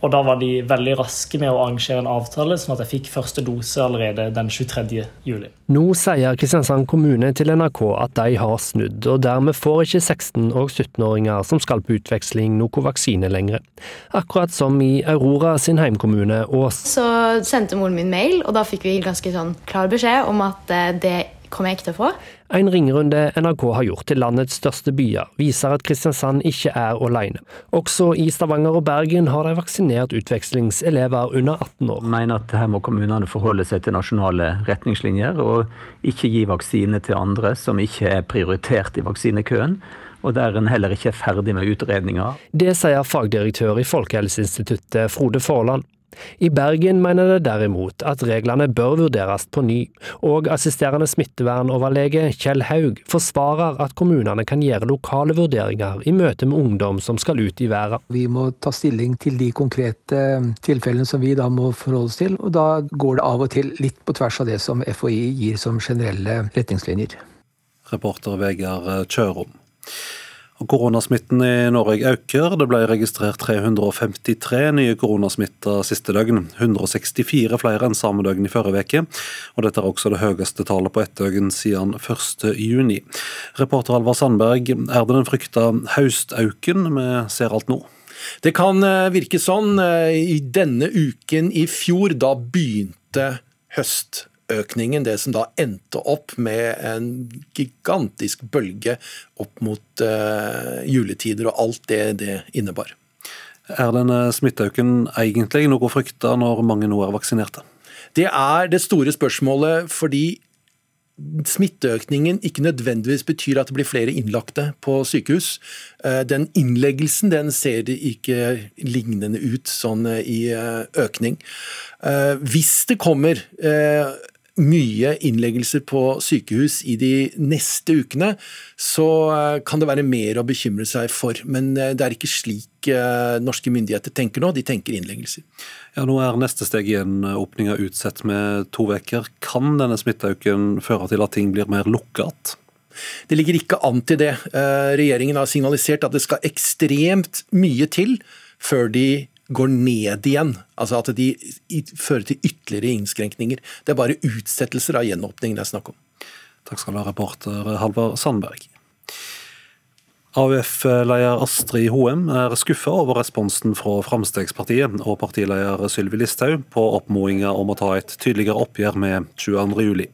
Og da var de veldig raske med å arrangere en avtale, sånn at jeg fikk første dose allerede den 23. juli. Nå sier Kristiansand kommune til NRK at de har snudd, og dermed får ikke 16- og 17-åringer som skal på utveksling noe vaksine lenger. Akkurat som i Aurora sin heimkommune Ås. Så sendte moren min mail, og da fikk vi ganske sånn klar beskjed om at eh, det kommer jeg ikke til å få. En ringerunde NRK har gjort til landets største byer, viser at Kristiansand ikke er alene. Også i Stavanger og Bergen har de vaksinert utvekslingselever under 18 år. Jeg mener at her må kommunene forholde seg til nasjonale retningslinjer, og ikke gi vaksine til andre som ikke er prioritert i vaksinekøen og der en heller ikke er ferdig med utredninga. Det sier fagdirektør i Folkehelseinstituttet Frode Forland. I Bergen mener det derimot at reglene bør vurderes på ny, og assisterende smittevernoverlege Kjell Haug forsvarer at kommunene kan gjøre lokale vurderinger i møte med ungdom som skal ut i verden. Vi må ta stilling til de konkrete tilfellene som vi da må forholde oss til, og da går det av og til litt på tvers av det som FHI gir som generelle retningslinjer. Reporter Vegard Kjørom. Koronasmitten i Norge øker. Det ble registrert 353 nye koronasmitta siste døgn. 164 flere enn samme døgn i forrige uke. Og dette er også det høyeste tallet på ett døgn siden 1.6. Reporter Alvar Sandberg, er det den frykta høstauken vi ser alt nå? Det kan eh, virke sånn. Eh, I denne uken i fjor, da begynte høst økningen, det som da endte opp med en gigantisk bølge opp mot uh, juletider og alt det det innebar. Er denne smitteøken egentlig noe å frykte når mange nå er vaksinerte? Det er det store spørsmålet, fordi smitteøkningen ikke nødvendigvis betyr at det blir flere innlagte på sykehus. Eh, den innleggelsen den ser ikke lignende ut sånn i eh, økning. Hvis det kommer mye innleggelser på sykehus i de neste ukene, så eh, kan det være mer å bekymre seg for. Men eh, det er ikke slik eh, norske myndigheter tenker nå, de tenker innleggelser. Ja, Nå er neste steg igjen åpninga utsatt med to uker. Kan denne smitteøken føre til at ting blir mer lukket? Det ligger ikke an til det. Regjeringen har signalisert at det skal ekstremt mye til før de går ned igjen. Altså at de fører til ytterligere innskrenkninger. Det er bare utsettelser av gjenåpningen det er snakk om. Takk skal du ha, reporter Halvard Sandberg. AUF-leder Astrid Hoem er skuffa over responsen fra Fremskrittspartiet og partileder Sylvi Listhaug på oppmodinga om å ta et tydeligere oppgjør med 22.07.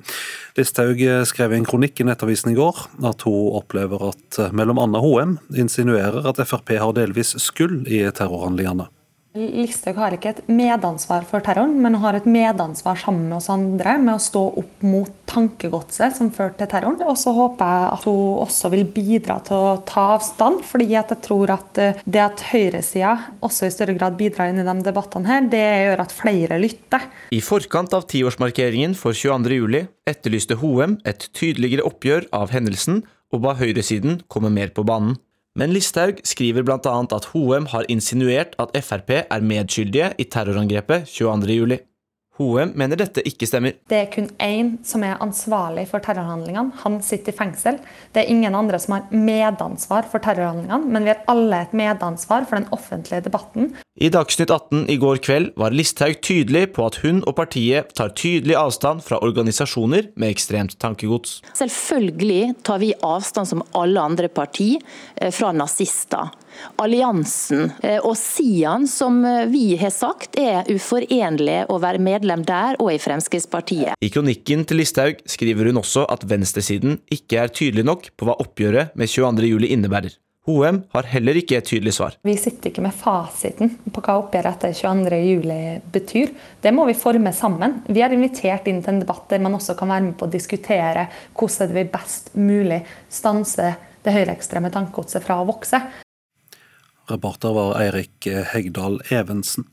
Listhaug skrev i en kronikk i Nettavisen i går at hun opplever at mellom Anna Hoem insinuerer at Frp har delvis skyld i terrorhandlingene. Listhaug har ikke et medansvar for terroren, men hun har et medansvar sammen med oss andre med å stå opp mot tankegodset som førte til terroren. Og så håper jeg at hun også vil bidra til å ta avstand, fordi jeg tror at eh, det at høyresida også i større grad bidrar inn i de debattene her, det gjør at flere lytter. I forkant av tiårsmarkeringen for 22.07 etterlyste Hoem et tydeligere oppgjør av hendelsen, og ba høyresiden komme mer på banen. Men Listhaug skriver bl.a. at Hoem har insinuert at Frp er medskyldige i terrorangrepet 22.07. Hoem mener dette ikke stemmer. Det er kun én som er ansvarlig for terrorhandlingene. Han sitter i fengsel. Det er ingen andre som har medansvar for terrorhandlingene, men vi har alle et medansvar for den offentlige debatten. I Dagsnytt 18 i går kveld var Listhaug tydelig på at hun og partiet tar tydelig avstand fra organisasjoner med ekstremt tankegods. Selvfølgelig tar vi avstand som alle andre parti eh, fra nazister alliansen eh, og Sian, som eh, vi har sagt er uforenlig å være medlem der og i Fremskrittspartiet. I kronikken til Listhaug skriver hun også at venstresiden ikke er tydelig nok på hva oppgjøret med 22.07 innebærer. Hoem har heller ikke et tydelig svar. Vi sitter ikke med fasiten på hva oppgjøret etter 22.07 betyr. Det må vi forme sammen. Vi er invitert inn til en debatt der man også kan være med på å diskutere hvordan vi best mulig stanse det høyreekstreme tankegodset fra å vokse. Reporter var Eirik Hegdal Evensen.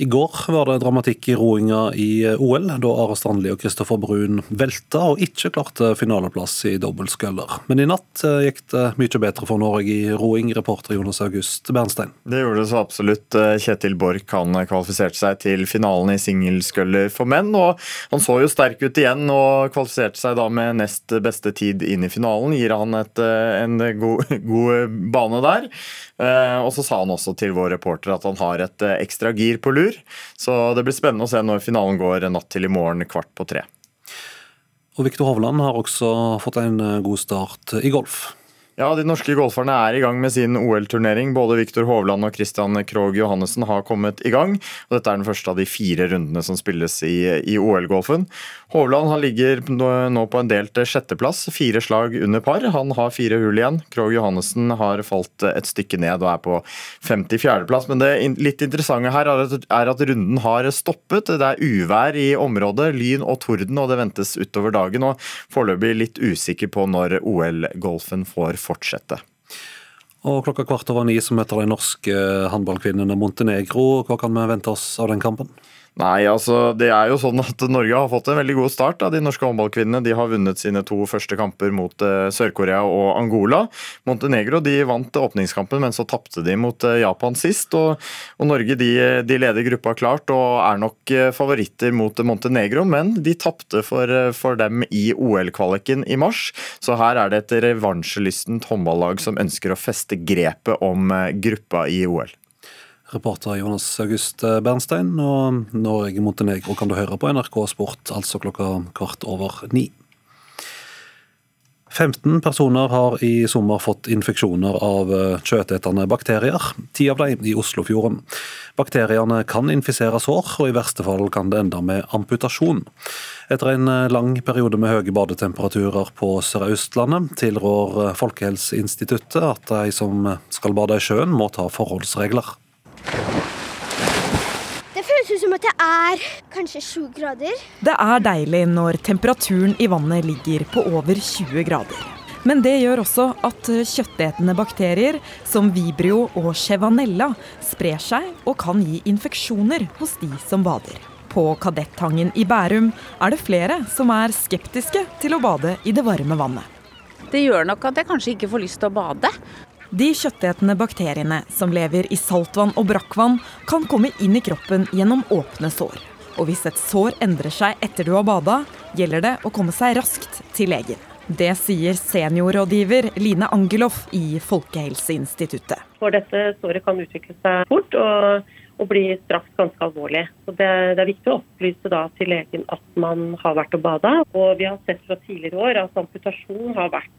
I går var det dramatikk i roinga i OL, da Are Strandli og Kristoffer Brun velta og ikke klarte finaleplass i dobbeltsculler. Men i natt eh, gikk det mye bedre for Norge i roing, reporter Jonas August Bernstein. Det gjorde det så absolutt. Eh, Kjetil Borch han kvalifiserte seg til finalen i singelsculler for menn. og Han så jo sterk ut igjen og kvalifiserte seg da med nest beste tid inn i finalen. Gir han et, eh, en god, god bane der. Og så sa han også til vår reporter at han har et ekstra gir på lur tur. Så det blir spennende å se når finalen går natt til i morgen kvart på tre. Og Viktor Hovland har også fått en god start i golf. Ja, De norske golferne er i gang med sin OL-turnering. Både Viktor Hovland og Christian Krogh Johannessen har kommet i gang. og Dette er den første av de fire rundene som spilles i, i OL-golfen. Hovland ligger nå på en delt sjetteplass, fire slag under par. Han har fire hull igjen. Krogh Johannessen har falt et stykke ned og er på 54.-plass. Men det litt interessante her er at runden har stoppet. Det er uvær i området, lyn og torden, og det ventes utover dagen. og Foreløpig litt usikker på når OL-golfen får fortsette fortsette. Og klokka kvart over ni så møter de norske håndballkvinnene Montenegro. Hva kan vi vente oss av den kampen? Nei, altså det er jo sånn at Norge har fått en veldig god start. Da. De norske håndballkvinnene de har vunnet sine to første kamper mot uh, Sør-Korea og Angola. Montenegro de vant åpningskampen, men så tapte de mot uh, Japan sist. Og, og Norge de, de, leder gruppa klart og er nok uh, favoritter mot Montenegro, men de tapte for, for, dem i OL-kvaliken i mars. Så her er det et revansjelystent håndballag som ønsker å feste grepet om gruppa i OL. Reporter Jonas August Bernstein. Og Norge-Montenegro kan du høre på NRK Sport, altså klokka kvart over ni. 15 personer har i sommer fått infeksjoner av eh, bakterier, ti av dem i Oslofjorden. Bakteriene kan infisere sår, og i verste fall kan det ende med amputasjon. Etter en eh, lang periode med høye badetemperaturer på Sør-Østlandet, tilrår eh, Folkehelseinstituttet at de som skal bade i sjøen, må ta forholdsregler. Det føles ut som at det er kanskje sju grader. Det er deilig når temperaturen i vannet ligger på over 20 grader. Men det gjør også at kjøttetende bakterier som vibrio og chevanella sprer seg og kan gi infeksjoner hos de som bader. På Kadettangen i Bærum er det flere som er skeptiske til å bade i det varme vannet. Det gjør nok at jeg kanskje ikke får lyst til å bade. De kjøttetende bakteriene som lever i saltvann og brakkvann, kan komme inn i kroppen gjennom åpne sår. Og hvis et sår endrer seg etter du har bada, gjelder det å komme seg raskt til legen. Det sier seniorrådgiver Line Angeloff i Folkehelseinstituttet. For dette såret kan utvikle seg fort og, og bli straks ganske alvorlig. Så det, det, er viktig å opplyse da til legen at man har vært og bada. Og vi har sett fra tidligere år at amputasjon har vært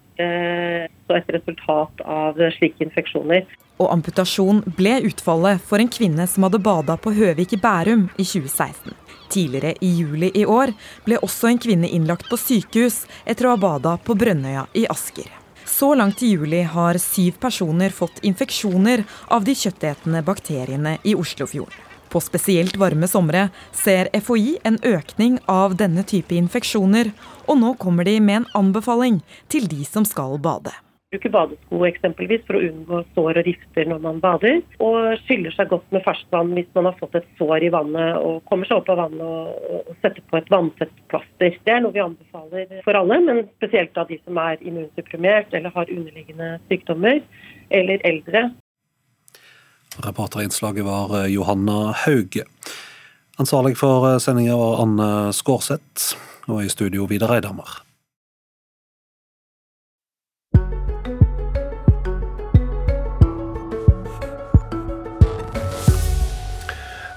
så et resultat av slike infeksjoner. Og amputasjon ble utfallet for en kvinne som hadde bada på Høvik i Bærum i 2016. Tidligere i juli i år ble også en kvinne innlagt på sykehus etter å ha bada på Brønnøya i Asker. Så langt i juli har syv personer fått infeksjoner av de kjøttetende bakteriene i Oslofjorden. På spesielt varme somre ser FHI en økning av denne type infeksjoner, og nå kommer de med en anbefaling til de som skal bade. Bruke badesko eksempelvis for å unngå sår og rifter når man bader. Og skyller seg godt med ferskvann hvis man har fått et sår i vannet og kommer seg opp av vannet og, og setter på et vanntett plaster. Det er noe vi anbefaler for alle, men spesielt av de som er immunsupprimert eller har underliggende sykdommer, eller eldre Reporterinnslaget var eh, Johanna Hauge. Ansvarlig for eh, sendinga var Anne Skårseth, og i studio Vidar Eidhammer.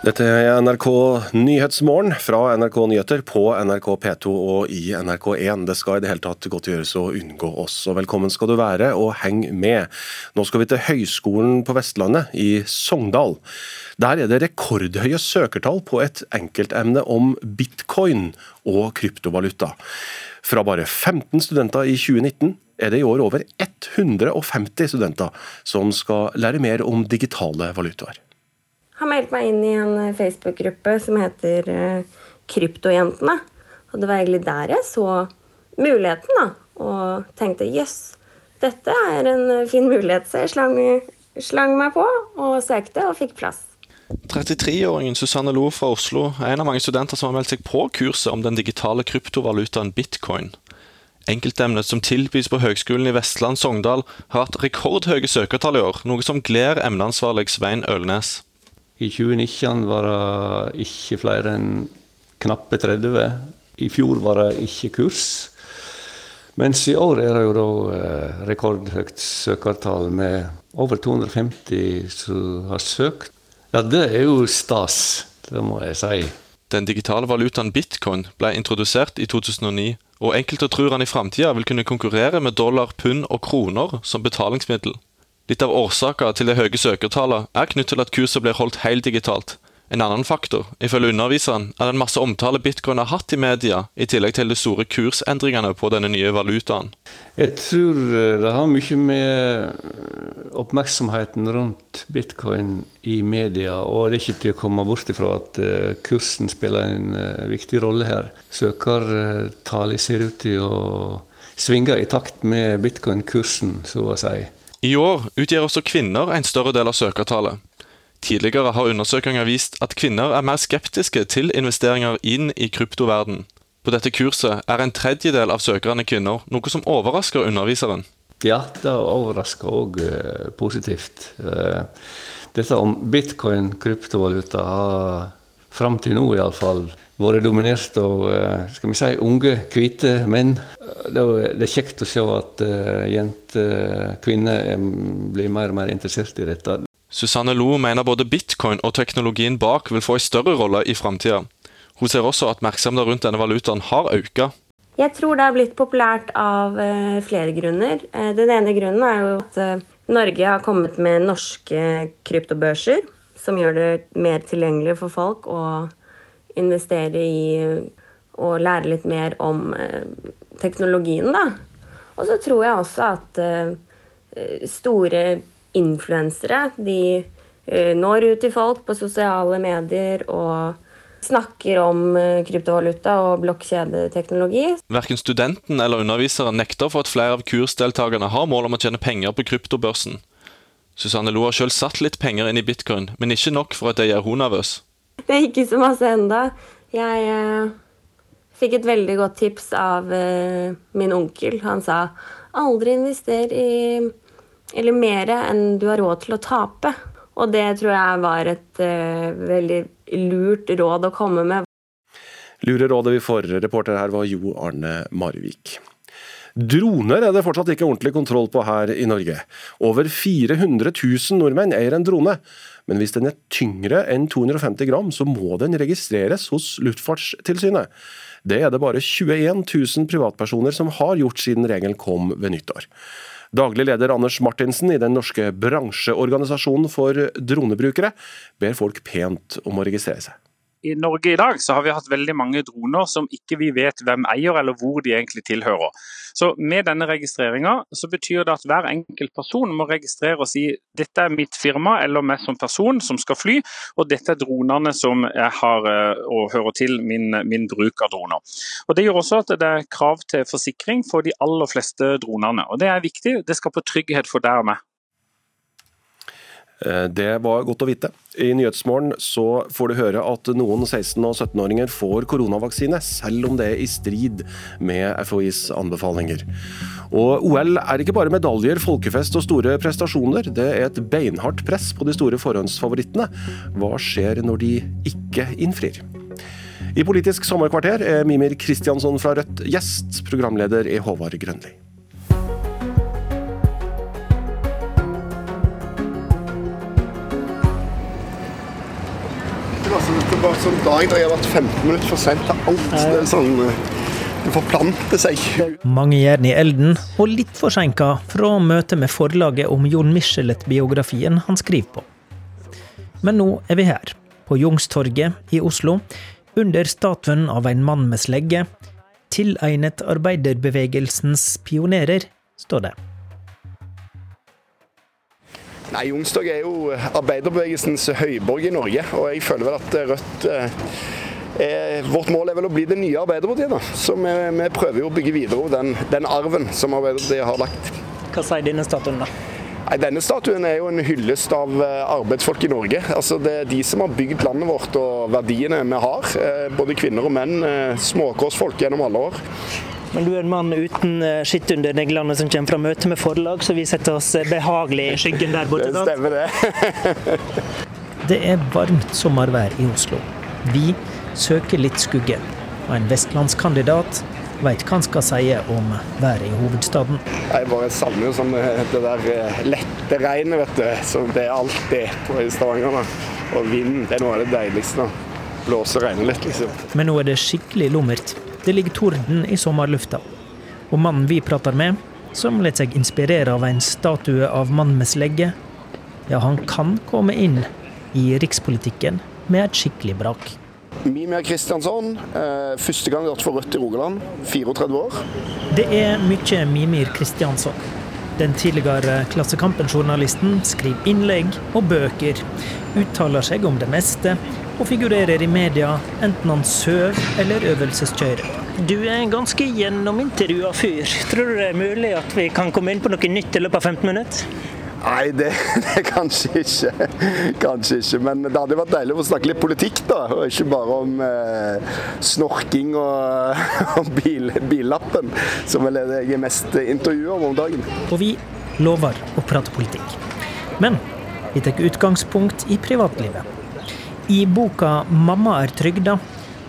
Dette er NRK Nyhetsmorgen fra NRK Nyheter på NRK P2 og i NRK1. Det skal i det hele tatt godt gjøres å unngå oss. Og velkommen skal du være, og heng med. Nå skal vi til Høgskolen på Vestlandet, i Sogndal. Der er det rekordhøye søkertall på et enkeltemne om bitcoin og kryptovaluta. Fra bare 15 studenter i 2019 er det i år over 150 studenter som skal lære mer om digitale valutaer har meldt meg inn i en eh, Facebook-gruppe som heter eh, Kryptojentene. Og det var egentlig der jeg så muligheten, da. Og tenkte jøss, dette er en eh, fin mulighet. Så jeg slang, slang meg på og søkte og fikk plass. 33-åringen Susanne Lo fra Oslo er en av mange studenter som har meldt seg på kurset om den digitale kryptovalutaen bitcoin. Enkeltemnet som tilbys på Høgskolen i Vestland Sogndal, har hatt rekordhøye søkertall i år, noe som gleder emneansvarlig Svein Ølnes. I 2019 var det ikke flere enn knappe 30. I fjor var det ikke kurs. Mens i år er det jo da eh, rekordhøyt søkertall med over 250 som har søkt. Ja, det er jo stas, det må jeg si. Den digitale valutaen bitcoin ble introdusert i 2009, og enkelte tror han i framtida vil kunne konkurrere med dollar, pund og kroner som betalingsmiddel. Litt av årsaken til det høye søkertallet er knyttet til at kurset blir holdt helt digitalt. En annen faktor, ifølge underviseren, er den masse omtale bitcoin har hatt i media, i tillegg til de store kursendringene på denne nye valutaen. Jeg tror eh, det har mye med oppmerksomheten rundt bitcoin i media, og det er ikke til å komme bort ifra at eh, kursen spiller en eh, viktig rolle her. Søkertallet ser ut til å svinge i takt med bitcoin-kursen, så å si. I år utgjør også kvinner en større del av søkertallet. Tidligere har undersøkelser vist at kvinner er mer skeptiske til investeringer inn i kryptoverden. På dette kurset er en tredjedel av søkerne kvinner, noe som overrasker underviseren. Ja, det overrasker òg eh, positivt. Eh, dette om bitcoin, kryptovaluta, har fram til nå iallfall vært dominert av eh, skal vi si, unge, hvite menn. Det er kjekt å se at jenter, kvinner, blir mer og mer interessert i dette. Susanne Lo mener både bitcoin og teknologien bak vil få en større rolle i framtida. Hun ser også at oppmerksomheten rundt denne valutaen har økt. Jeg tror det har blitt populært av flere grunner. Den ene grunnen er jo at Norge har kommet med norske kryptobørser, som gjør det mer tilgjengelig for folk å investere i og lære litt mer om teknologien, da. Og så tror jeg også at store influensere. De eh, når ut til folk på sosiale medier og snakker om eh, kryptovaluta og blokkjedeteknologi. Verken studenten eller underviseren nekter for at flere av kursdeltakerne har mål om å tjene penger på kryptobørsen. Susanne Lo har sjøl satt litt penger inn i bitcoin, men ikke nok for at det gjør hun nervøs. Det er ikke så masse enda. Jeg eh, fikk et veldig godt tips av eh, min onkel. Han sa aldri invester i eller mer enn du har råd til å tape. Og det tror jeg var et eh, veldig lurt råd å komme med. Lure rådet vi får, reporter her var Jo Arne Marvik. Droner er det fortsatt ikke ordentlig kontroll på her i Norge. Over 400 000 nordmenn eier en drone, men hvis den er tyngre enn 250 gram, så må den registreres hos Luftfartstilsynet. Det er det bare 21 000 privatpersoner som har gjort siden regelen kom ved nyttår. Daglig leder Anders Martinsen i den norske bransjeorganisasjonen for dronebrukere ber folk pent om å registrere seg i Norge i dag så har vi hatt veldig mange droner som ikke vi vet hvem eier eller hvor de egentlig tilhører. Så Med denne registreringa så betyr det at hver enkelt person må registrere og si dette er mitt firma eller meg som person som skal fly, og dette er dronene som jeg har og eh, hører til min, min bruk av droner. Og Det gjør også at det er krav til forsikring for de aller fleste dronene. og Det er viktig, det skaper trygghet for deg og meg. Eh, det var godt å vite. I Nyhetsmorgen så får du høre at noen 16- og 17-åringer får koronavaksine, selv om det er i strid med FHIs anbefalinger. Og OL er ikke bare medaljer, folkefest og store prestasjoner. Det er et beinhardt press på de store forhåndsfavorittene. Hva skjer når de ikke innfrir? I Politisk sommerkvarter er Mimir Kristiansson fra Rødt gjest. Programleder er Håvard Grønli. Var sånn dag der jeg har vært 15 minutter for sent til alt. Det er sånn, eh, det forplanter seg. Mange jern i elden, og litt forsinka fra møtet med forlaget om Jon Michelet-biografien han skriver på. Men nå er vi her, på Jungstorget i Oslo, under statuen av en mann med slegge, tilegnet arbeiderbevegelsens pionerer, står det. Nei, Youngstorget er jo arbeiderbevegelsens høyborg i Norge, og jeg føler vel at Rødt eh, er, Vårt mål er vel å bli det nye Arbeiderpartiet. da. Så vi, vi prøver jo å bygge videre den, den arven som Arbeiderpartiet har lagt. Hva sier denne statuen, da? Nei, Denne statuen er jo en hyllest av eh, arbeidsfolk i Norge. Altså Det er de som har bygd landet vårt og verdiene vi har. Eh, både kvinner og menn. Småkårsfolk gjennom alle år. Men du er en mann uten eh, skitt under neglene som kommer fra møte med forlag, så vi setter oss eh, behagelig i skyggen der borte. Det stemmer, det. det er varmt sommervær i Oslo. Vi søker litt skugge. Og en vestlandskandidat veit hva han skal si om været i hovedstaden. Jeg bare savner jo sånn eh, det der lette regnet, vet du. Som det er alltid på Stavanger. Da. Og vinden, det er noe av det deiligste. Blåse og regne litt, liksom. Men nå er det skikkelig lummert. Det ligger torden i sommerlufta. Og mannen vi prater med, som lar seg inspirere av en statue av mann med slegge, ja, han kan komme inn i rikspolitikken med et skikkelig brak. Mimir Kristiansson, eh, første gang for Rødt i Rogaland, 34 år. Det er mye Mimir Kristiansson. Den tidligere Klassekampen-journalisten skriver innlegg og bøker, uttaler seg om det meste og figurerer i media enten han sover eller øvelseskjører. Du er en ganske gjennomintervjua fyr. Tror du det er mulig at vi kan komme inn på noe nytt i løpet av 15 minutter? Nei, det, det kanskje ikke. Kanskje ikke. Men det hadde vært deilig å snakke litt politikk, da. Og ikke bare om eh, snorking og, og bil, billappen, som vel er det jeg er mest intervjua om om dagen. Og vi lover å prate politikk. Men vi tar utgangspunkt i privatlivet. I boka 'Mamma er trygda'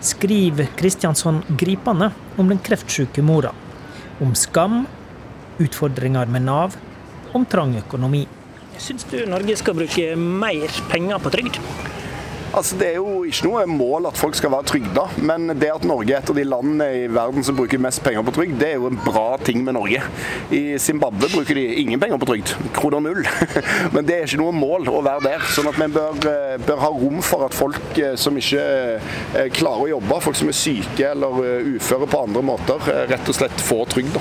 skriver Kristiansson gripende om den kreftsyke mora. Om skam, utfordringer med Nav, om trang økonomi. Syns du Norge skal bruke mer penger på trygd? Altså, Det er jo ikke noe mål at folk skal være trygda, men det at Norge er et av de landene i verden som bruker mest penger på trygd, det er jo en bra ting med Norge. I Zimbabwe bruker de ingen penger på trygd, kroner null. Men det er ikke noe mål å være der. sånn at vi bør, eh, bør ha rom for at folk eh, som ikke eh, klarer å jobbe, folk som er syke eller uføre på andre måter, rett og slett får trygd.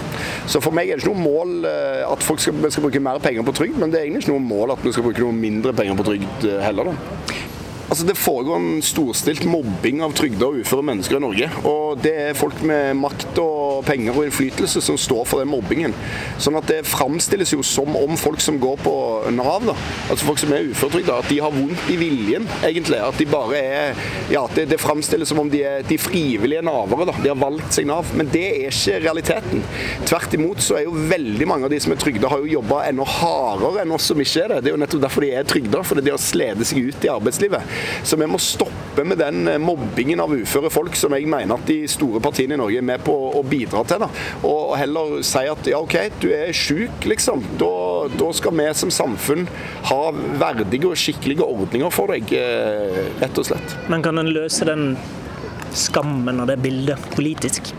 Så for meg er det ikke noe mål at folk skal, skal bruke mer penger på trygd, men det er egentlig ikke noe mål at vi skal bruke noe mindre penger på trygd heller. da. Altså Det foregår en storstilt mobbing av trygda og uføre mennesker i Norge. Og det er folk med makt og penger og innflytelse som står for den mobbingen. Sånn at det framstilles jo som om folk som går på Nav, da, altså folk som er uføretrygda, at de har vondt i viljen, egentlig. At de bare er Ja, det, det framstilles som om de er de frivillige navere, da. De har valgt seg Nav. Men det er ikke realiteten. Tvert imot så er jo veldig mange av de som er trygda, har jo jobba enda hardere enn oss som ikke er det. Det er jo nettopp derfor de er trygda, fordi de har slitt seg ut i arbeidslivet. Så vi må stoppe med den eh, mobbingen av uføre folk som jeg mener at de store partiene i Norge er med på å bidra til. Da. Og heller si at ja, OK, du er sjuk, liksom. Da, da, skal vi som samfunn ha verdige og skikkelige ordninger for deg, eh, rett og slett. Men kan en løse den skammen og det bildet politisk?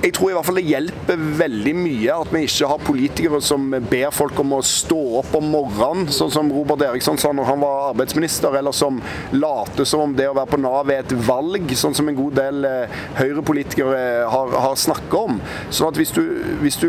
Jeg tror i hvert fall det hjelper veldig mye at vi ikke har politikere som ber folk om å stå opp om morgenen, sånn som Robert Eriksson sa når han var arbeidsminister, eller som later som om det å være på Nav er et valg, sånn som en god del eh, Høyre-politikere har, har snakket om. Sånn at hvis du, hvis du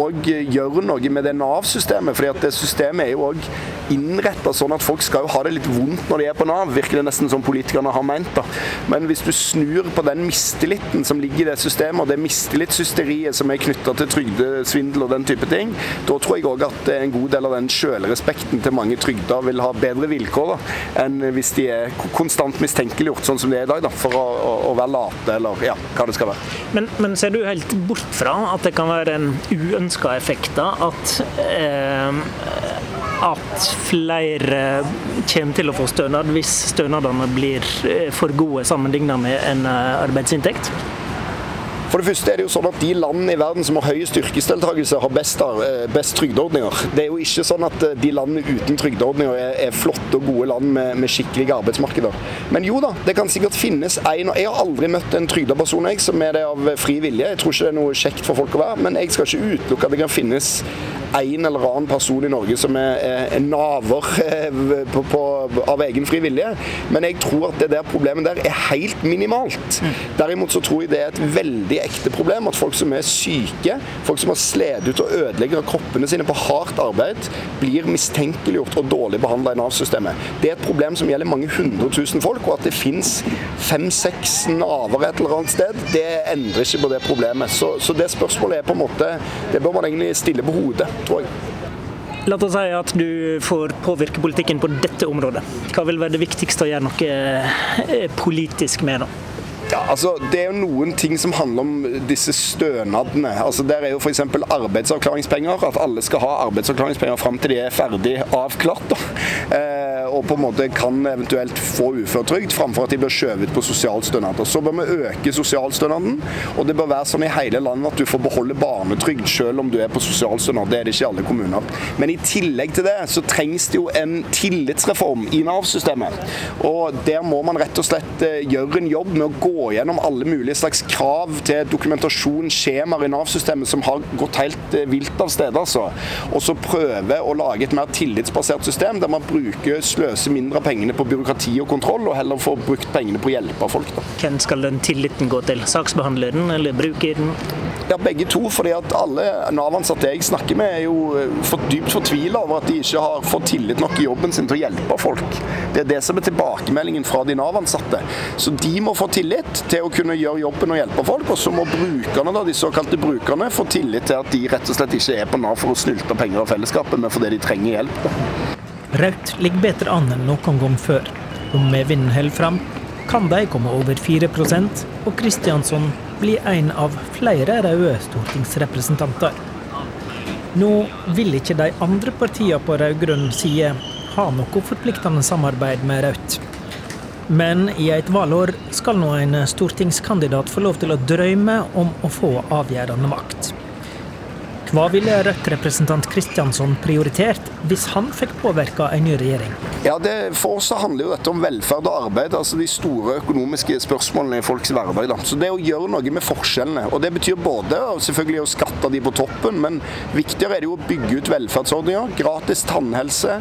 òg gjør noe med det Nav-systemet, fordi at det systemet er jo òg innretta sånn at folk skal jo ha det litt vondt når de er på Nav, virker det nesten som politikerne har ment. da. Men hvis du snur på den mistilliten som ligger i det systemet, og det mistillitshysteriet som er knytta til trygdesvindel og den type ting, da tror jeg òg at en god del av den sjølrespekten til mange trygda vil ha bedre vilkår da, enn hvis de er konstant mistenkeliggjort, sånn som det er i dag, da, for å, å, å være late eller ja, hva det skal være. Men, men, ser du helt bort fra at det kan være en uønska effekt da, at eh, at flere kommer til å få stønad hvis stønadene blir eh, for gode sammenlignet med en eh, arbeidsinntekt? For det første er det jo sånn at De landene i verden som har høyest yrkesdeltakelse, har best, eh, best trygdeordninger. Det er jo ikke sånn at eh, de landene uten trygdeordninger er, er flotte og gode land med, med, skikkelige arbeidsmarkeder. Men jo da, det kan sikkert finnes en og Jeg har aldri møtt en trygda person jeg, som er det av fri vilje. Jeg tror ikke det er noe kjekt for folk å være, men jeg skal ikke utelukke at det kan finnes en eller annen person i Norge som er, er naver eh, på, på, av egen fri vilje. Men jeg tror at det der problemet der er helt minimalt. Derimot så tror jeg det er et veldig ekte problem at folk som er syke, folk som har slitt ut og ødelegger kroppene sine på hardt arbeid, blir mistenkeliggjort og dårlig behandla i Nav-systemet. Det er et problem som gjelder mange hundre tusen folk, og at det fins fem-seks naver et eller annet sted, det endrer ikke på det problemet. Så, så det spørsmålet er på en måte Det bør man egentlig stille på hodet, tror jeg. La oss si at du får påvirke politikken på dette området. Hva vil være det viktigste å gjøre noe eh, politisk med? da? Ja, altså Det er jo noen ting som handler om disse stønadene. Altså Der er jo f.eks. arbeidsavklaringspenger. At alle skal ha arbeidsavklaringspenger fram til de er ferdig avklart. da. Eh, og på en måte kan eventuelt få uføretrygd, framfor at de blir skjøvet på sosialstønad. Så bør vi øke sosialstønaden, og det bør være sånn i hele landet at du får beholde barnetrygd selv om du er på sosialstønad. Det er det ikke i alle kommuner. Men i tillegg til det så trengs det jo en tillitsreform i Nav-systemet. Og der må man rett og slett eh, gjøre en jobb med å gå gjennom alle mulige slags krav til dokumentasjon, skjemaer i Nav-systemet som har gått helt eh, vilt av sted, altså. Og så prøve å lage et mer tillitsbasert system der man bruker sløse mindre av pengene på byråkrati og kontroll, og heller få brukt pengene på å hjelpe folk. Da. Hvem skal den tilliten gå til? Saksbehandleren eller brukeren? Ja, begge to. fordi at alle Nav-ansatte jeg snakker med, er jo eh, for dypt fortvila over at de ikke har fått tillit nok i jobben sin til å hjelpe folk. Det er det som er tilbakemeldingen fra de Nav-ansatte. Så de må få tillit til å kunne gjøre jobben og hjelpe folk. Og så må brukerne, da, de såkalte brukerne, få tillit til at de rett og slett ikke er på Nav for å snylte penger av fellesskapet, men fordi de trenger hjelp. Da. Raudt ligger bedre an enn noen gang før. Om medvinden holder fram, kan de komme over 4% og Kristiansson bli en av flere røde stortingsrepresentanter. Nå vil ikke de andre partiene på rød-grønn side ha noe forpliktende samarbeid med Rødt. Men i et valgår skal nå en stortingskandidat få lov til å drømme om å få avgjørende makt. Hva ville Rødt-representant Kristjansson prioritert hvis han fikk påvirka en ny regjering? Ja, det, For oss handler jo dette om velferd og arbeid, altså de store økonomiske spørsmålene i folks hverdag. Da. Så Det å gjøre noe med forskjellene. og Det betyr både selvfølgelig å skatte de på toppen, men viktigere er det jo å bygge ut velferdsordninger. Gratis tannhelse,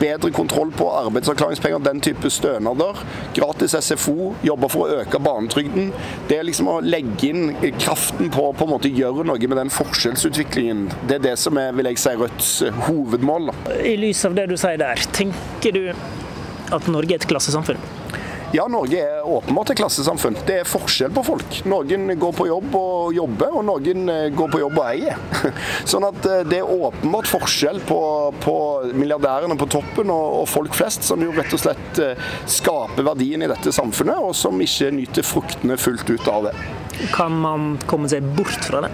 bedre kontroll på arbeidsavklaringspenger, den type stønader. Gratis SFO, jobber for å øke barnetrygden. Det er liksom å legge inn kraften på på en måte gjøre noe med den forskjellsutviklingen. Det er det som er vil jeg si, Rødts hovedmål. I lys av det du sier der, tenker du at Norge er et klassesamfunn? Ja, Norge er åpenbart et klassesamfunn. Det er forskjell på folk. Noen går på jobb og jobber, og noen eh, går på jobb og eier. Sånn at eh, det er åpenbart forskjell på, på milliardærene på toppen og, og, folk flest, som jo rett og slett eh, skaper verdien i dette samfunnet, og som ikke nyter fruktene fullt ut av det. Kan man komme seg bort fra det?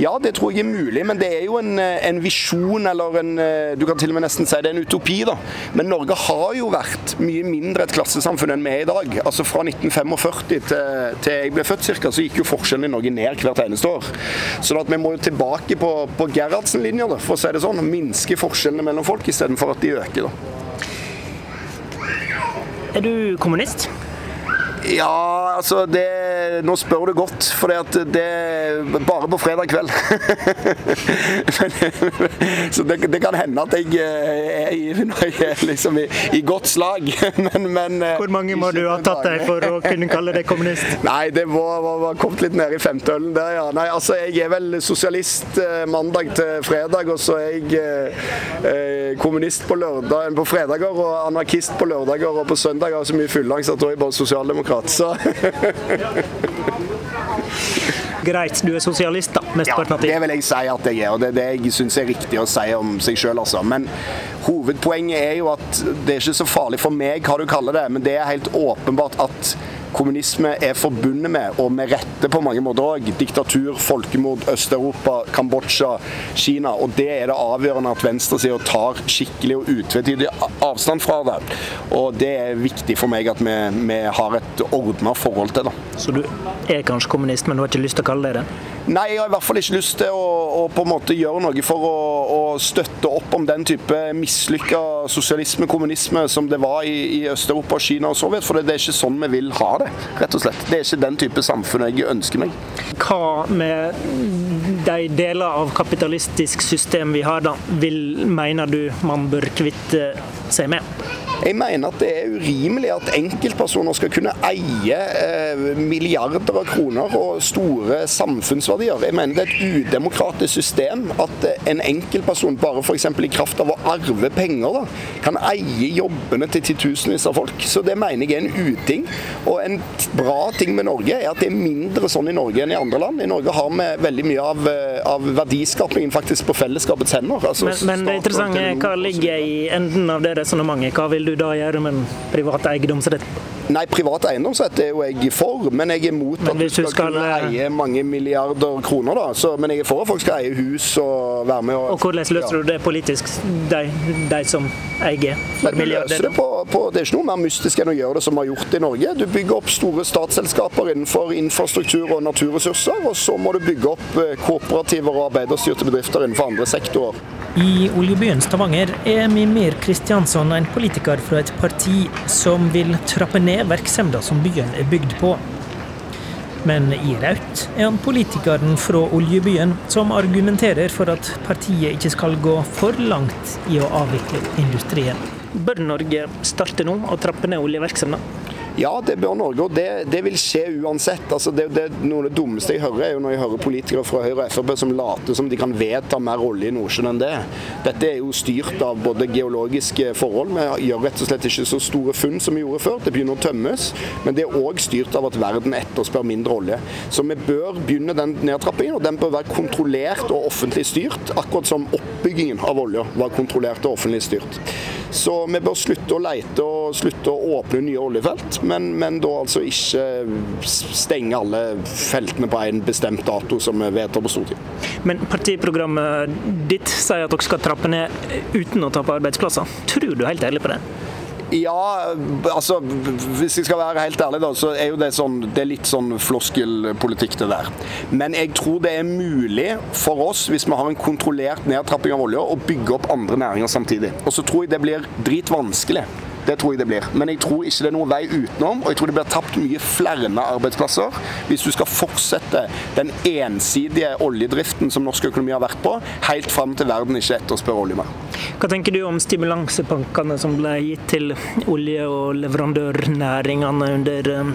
Ja, det tror jeg er mulig, men det er jo en, eh, en visjon, eller en eh, Du kan til og med nesten si det er en utopi, da. Men Norge har jo vært mye mindre et klassesamfunn enn vi er i dag. Altså Fra 1945 til, til jeg ble født ca., så gikk jo forskjellen i Norge ned hvert eneste år. Så at vi må jo tilbake på, på Gerhardsen-linja, for å si det sånn. og Minske forskjellene mellom folk istedenfor at de øker. da. Er du kommunist? Ja, altså det, Nå spør du godt, for det er bare på fredag kveld. så det, det, kan hende at jeg eh, er i, jeg er liksom i, i godt slag. men, men, eh, Hvor mange må du ha tatt deg for å kunne kalle deg kommunist? Nei, det var, var, var kommet litt ned i femteølen der, ja. Nei, altså Jeg er vel sosialist eh, mandag til fredag, og så er jeg eh, kommunist på, lørdag, på fredager og anarkist på lørdager, og på søndager så mye fylleangst at da er jeg bare sosialdemokrat akkurat, så Greit, du er sosialist, da? Ja, det vil jeg si at jeg er, og det er det jeg syns er riktig å si om seg sjøl, altså. Men hovedpoenget er jo at det er ikke så farlig for meg hva du kaller det, men det er helt åpenbart at kommunisme er forbundet med, og med rette på mange måter òg, diktatur, folkemord, Øst-Europa, Kambodsja, Kina. Og det er det avgjørende at venstresida tar skikkelig og utvetydig avstand fra det. Og det er viktig for meg at vi, vi har et ordna forhold til det. Så du er kanskje kommunist, men du har ikke lyst til å kalle deg det? Nei, jeg har i hvert fall ikke lyst til å, å på en måte gjøre noe for å, å støtte opp om den type mislykka sosialisme, kommunisme, som det var i, i Øst-Europa, Kina og Sovjet. For det, det er ikke sånn vi vil ha det, rett og slett. Det er ikke den type samfunn jeg ønsker meg. Hva med de deler av kapitalistisk system vi har, da, vil, mener du man bør kvitte seg med? Jeg mener at det er urimelig at enkeltpersoner skal kunne eie eh, milliarder av kroner og store samfunnsverdier. Jeg mener det er et udemokratisk system at eh, en enkeltperson bare f.eks. i kraft av å arve penger da, kan eie jobbene til titusenvis av folk. Så det mener jeg er en uting. Og en bra ting med Norge er at det er mindre sånn i Norge enn i andre land. I Norge har vi veldig mye av, eh, av verdiskapingen faktisk på fellesskapets hender. Altså, men, men det interessante er hva ligger i enden av det resonnementet? Hva vil du da gjøre med en privat eiendomsrett? Nei, privat eiendomsrett er jo jeg for, men jeg er mot at du skal, skal, kunne eh, eie mange milliarder kroner. da. Så, men jeg er for at folk skal eie hus og være med og Og Hvordan løser ja. du det politisk, de, de som eier for milliarder? Det, på, på, det er ikke noe mer mystisk enn å gjøre det som vi har gjort i Norge. Du bygger opp store statsselskaper innenfor infrastruktur og naturressurser, og så må du bygge opp eh, kooperativer og arbeiderstyrte bedrifter innenfor andre sektorer. I oljebyen Stavanger er Mimir Kristiansson en politiker fra et parti som vil trappe ned virksomheten som byen er bygd på. Men i Raut er han politikeren fra oljebyen som argumenterer for at partiet ikke skal gå for langt i å avvikle industrien. Bør Norge starte nå og trappe ned oljevirksomheten? Ja, det bør Norge, og det, det vil skje uansett. Altså, det, det, noe av det dummeste jeg hører, er jo når jeg hører politikere fra Høyre og Frp som later som de kan vedta mer olje i Nordsjøen enn det. Dette er jo styrt av både geologiske forhold, vi gjør rett og slett ikke så store funn som vi gjorde før. Det begynner å tømmes, men det er òg styrt av at verden etterspør mindre olje. Så vi bør begynne den nedtrappingen, og den bør være kontrollert og offentlig styrt, akkurat som oppbyggingen av olje var kontrollert og offentlig styrt. Så vi bør slutte å leite og slutte å åpne nye oljefelt, men, men da altså ikke stenge alle feltene på en bestemt dato som vi vedtar på Stortinget. Men partiprogrammet ditt sier at dere skal trappe ned uten å tape arbeidsplasser. Tror du helt ærlig på det? Ja, altså hvis jeg skal være helt ærlig, da, så er jo det sånn Det er litt sånn floskelpolitikk, det der. Men jeg tror det er mulig for oss, hvis vi har en kontrollert nedtrapping av olje, å bygge opp andre næringer samtidig. Og så tror jeg det blir dritvanskelig. Det tror jeg det blir. Men jeg tror ikke det er noen vei utenom. Og jeg tror det blir tapt mye flere arbeidsplasser hvis du skal fortsette den ensidige oljedriften som norsk økonomi har vært på, helt fram til verden ikke etterspør olje mer. Hva tenker du om stimulansepakkene som ble gitt til olje- og leverandørnæringene under um,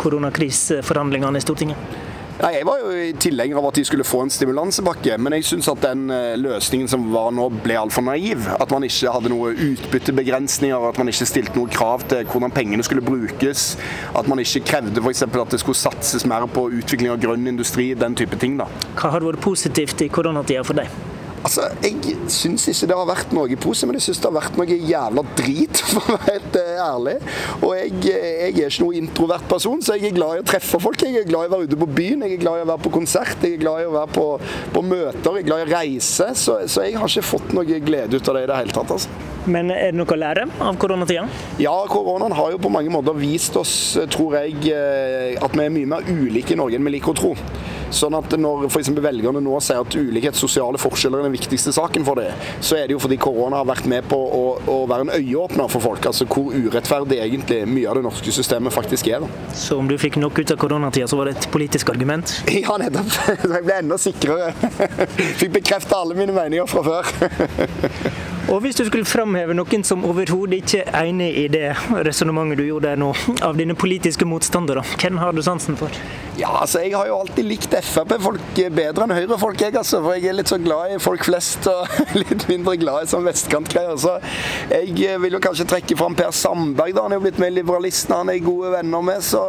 koronakriseforhandlingene i Stortinget? Nei, Jeg var jo tilhenger av at de skulle få en stimulansepakke, men jeg syns at den eh, løsningen som var nå, ble altfor naiv. At man ikke hadde noe utbyttebegrensninger, at man ikke stilte noe krav til hvordan pengene skulle brukes. At man ikke krevde f.eks. at det skulle satses mer på utvikling av grønn industri, den type ting. da. Hva har vært positivt i koronatida for deg? Altså, Jeg syns ikke det har vært noe pose, men jeg syns det har vært noe jævla drit, for å være helt eh, ærlig. Og jeg, jeg, er ikke noe introvert person, så jeg er glad i å treffe folk. Jeg er glad i å være ute på byen, jeg er glad i å være på konsert, jeg er glad i å være på, på møter, jeg er glad i å reise. Så, så, jeg har ikke fått noe glede ut av det i det hele tatt. altså. Men er det noe å lære av koronatida? Ja, koronaen har jo på mange måter vist oss, tror jeg, eh, at vi er mye mer ulike i Norge enn vi liker å tro. Sånn at når f.eks. velgerne nå sier at ulikhet, sosiale forskjeller er den viktigste saken for dem, så er det jo fordi korona har vært med på å, å være en øyeåpner for folk. Altså hvor urettferdig egentlig mye av det norske systemet faktisk er. Da. Så om du fikk nok ut av koronatida, så var det et politisk argument? Ja, nettopp. Så jeg ble enda sikrere. Fikk bekreftet alle mine meninger fra før. Og hvis du skulle framheve noen som overhodet ikke er enig i det resonnementet du gjorde der nå, av dine politiske motstandere, hvem har du sansen for? Ja, altså Jeg har jo alltid likt Frp-folk bedre enn Høyre-folk, jeg altså. For jeg er litt så glad i folk flest og litt mindre glad i sånn vestkantgreier. Så jeg vil jo kanskje trekke fram Per Sandberg, da. Han er jo blitt med i Liberalistene, han er gode venner med. Så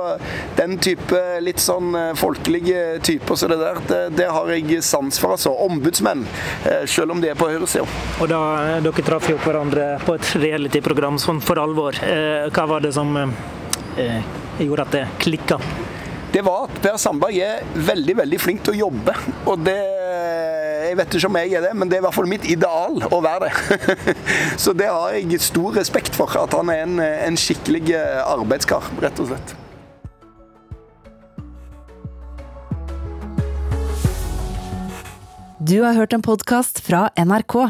den type litt sånn folkelige typer som så det der, det, det, har jeg sans for, altså. Ombudsmenn, selv om de er på høyresida. Og da dere traff jo hverandre på et reality-program sånn for alvor. Eh, hva var det som eh, gjorde at det klikka? Det var at Per Sandberg er veldig veldig flink til å jobbe. Og det Jeg vet ikke om jeg er det, men det er i hvert fall mitt ideal å være det. Så det har jeg stor respekt for. At han er en, en skikkelig arbeidskar, rett og slett. Du har hørt en podkast fra NRK.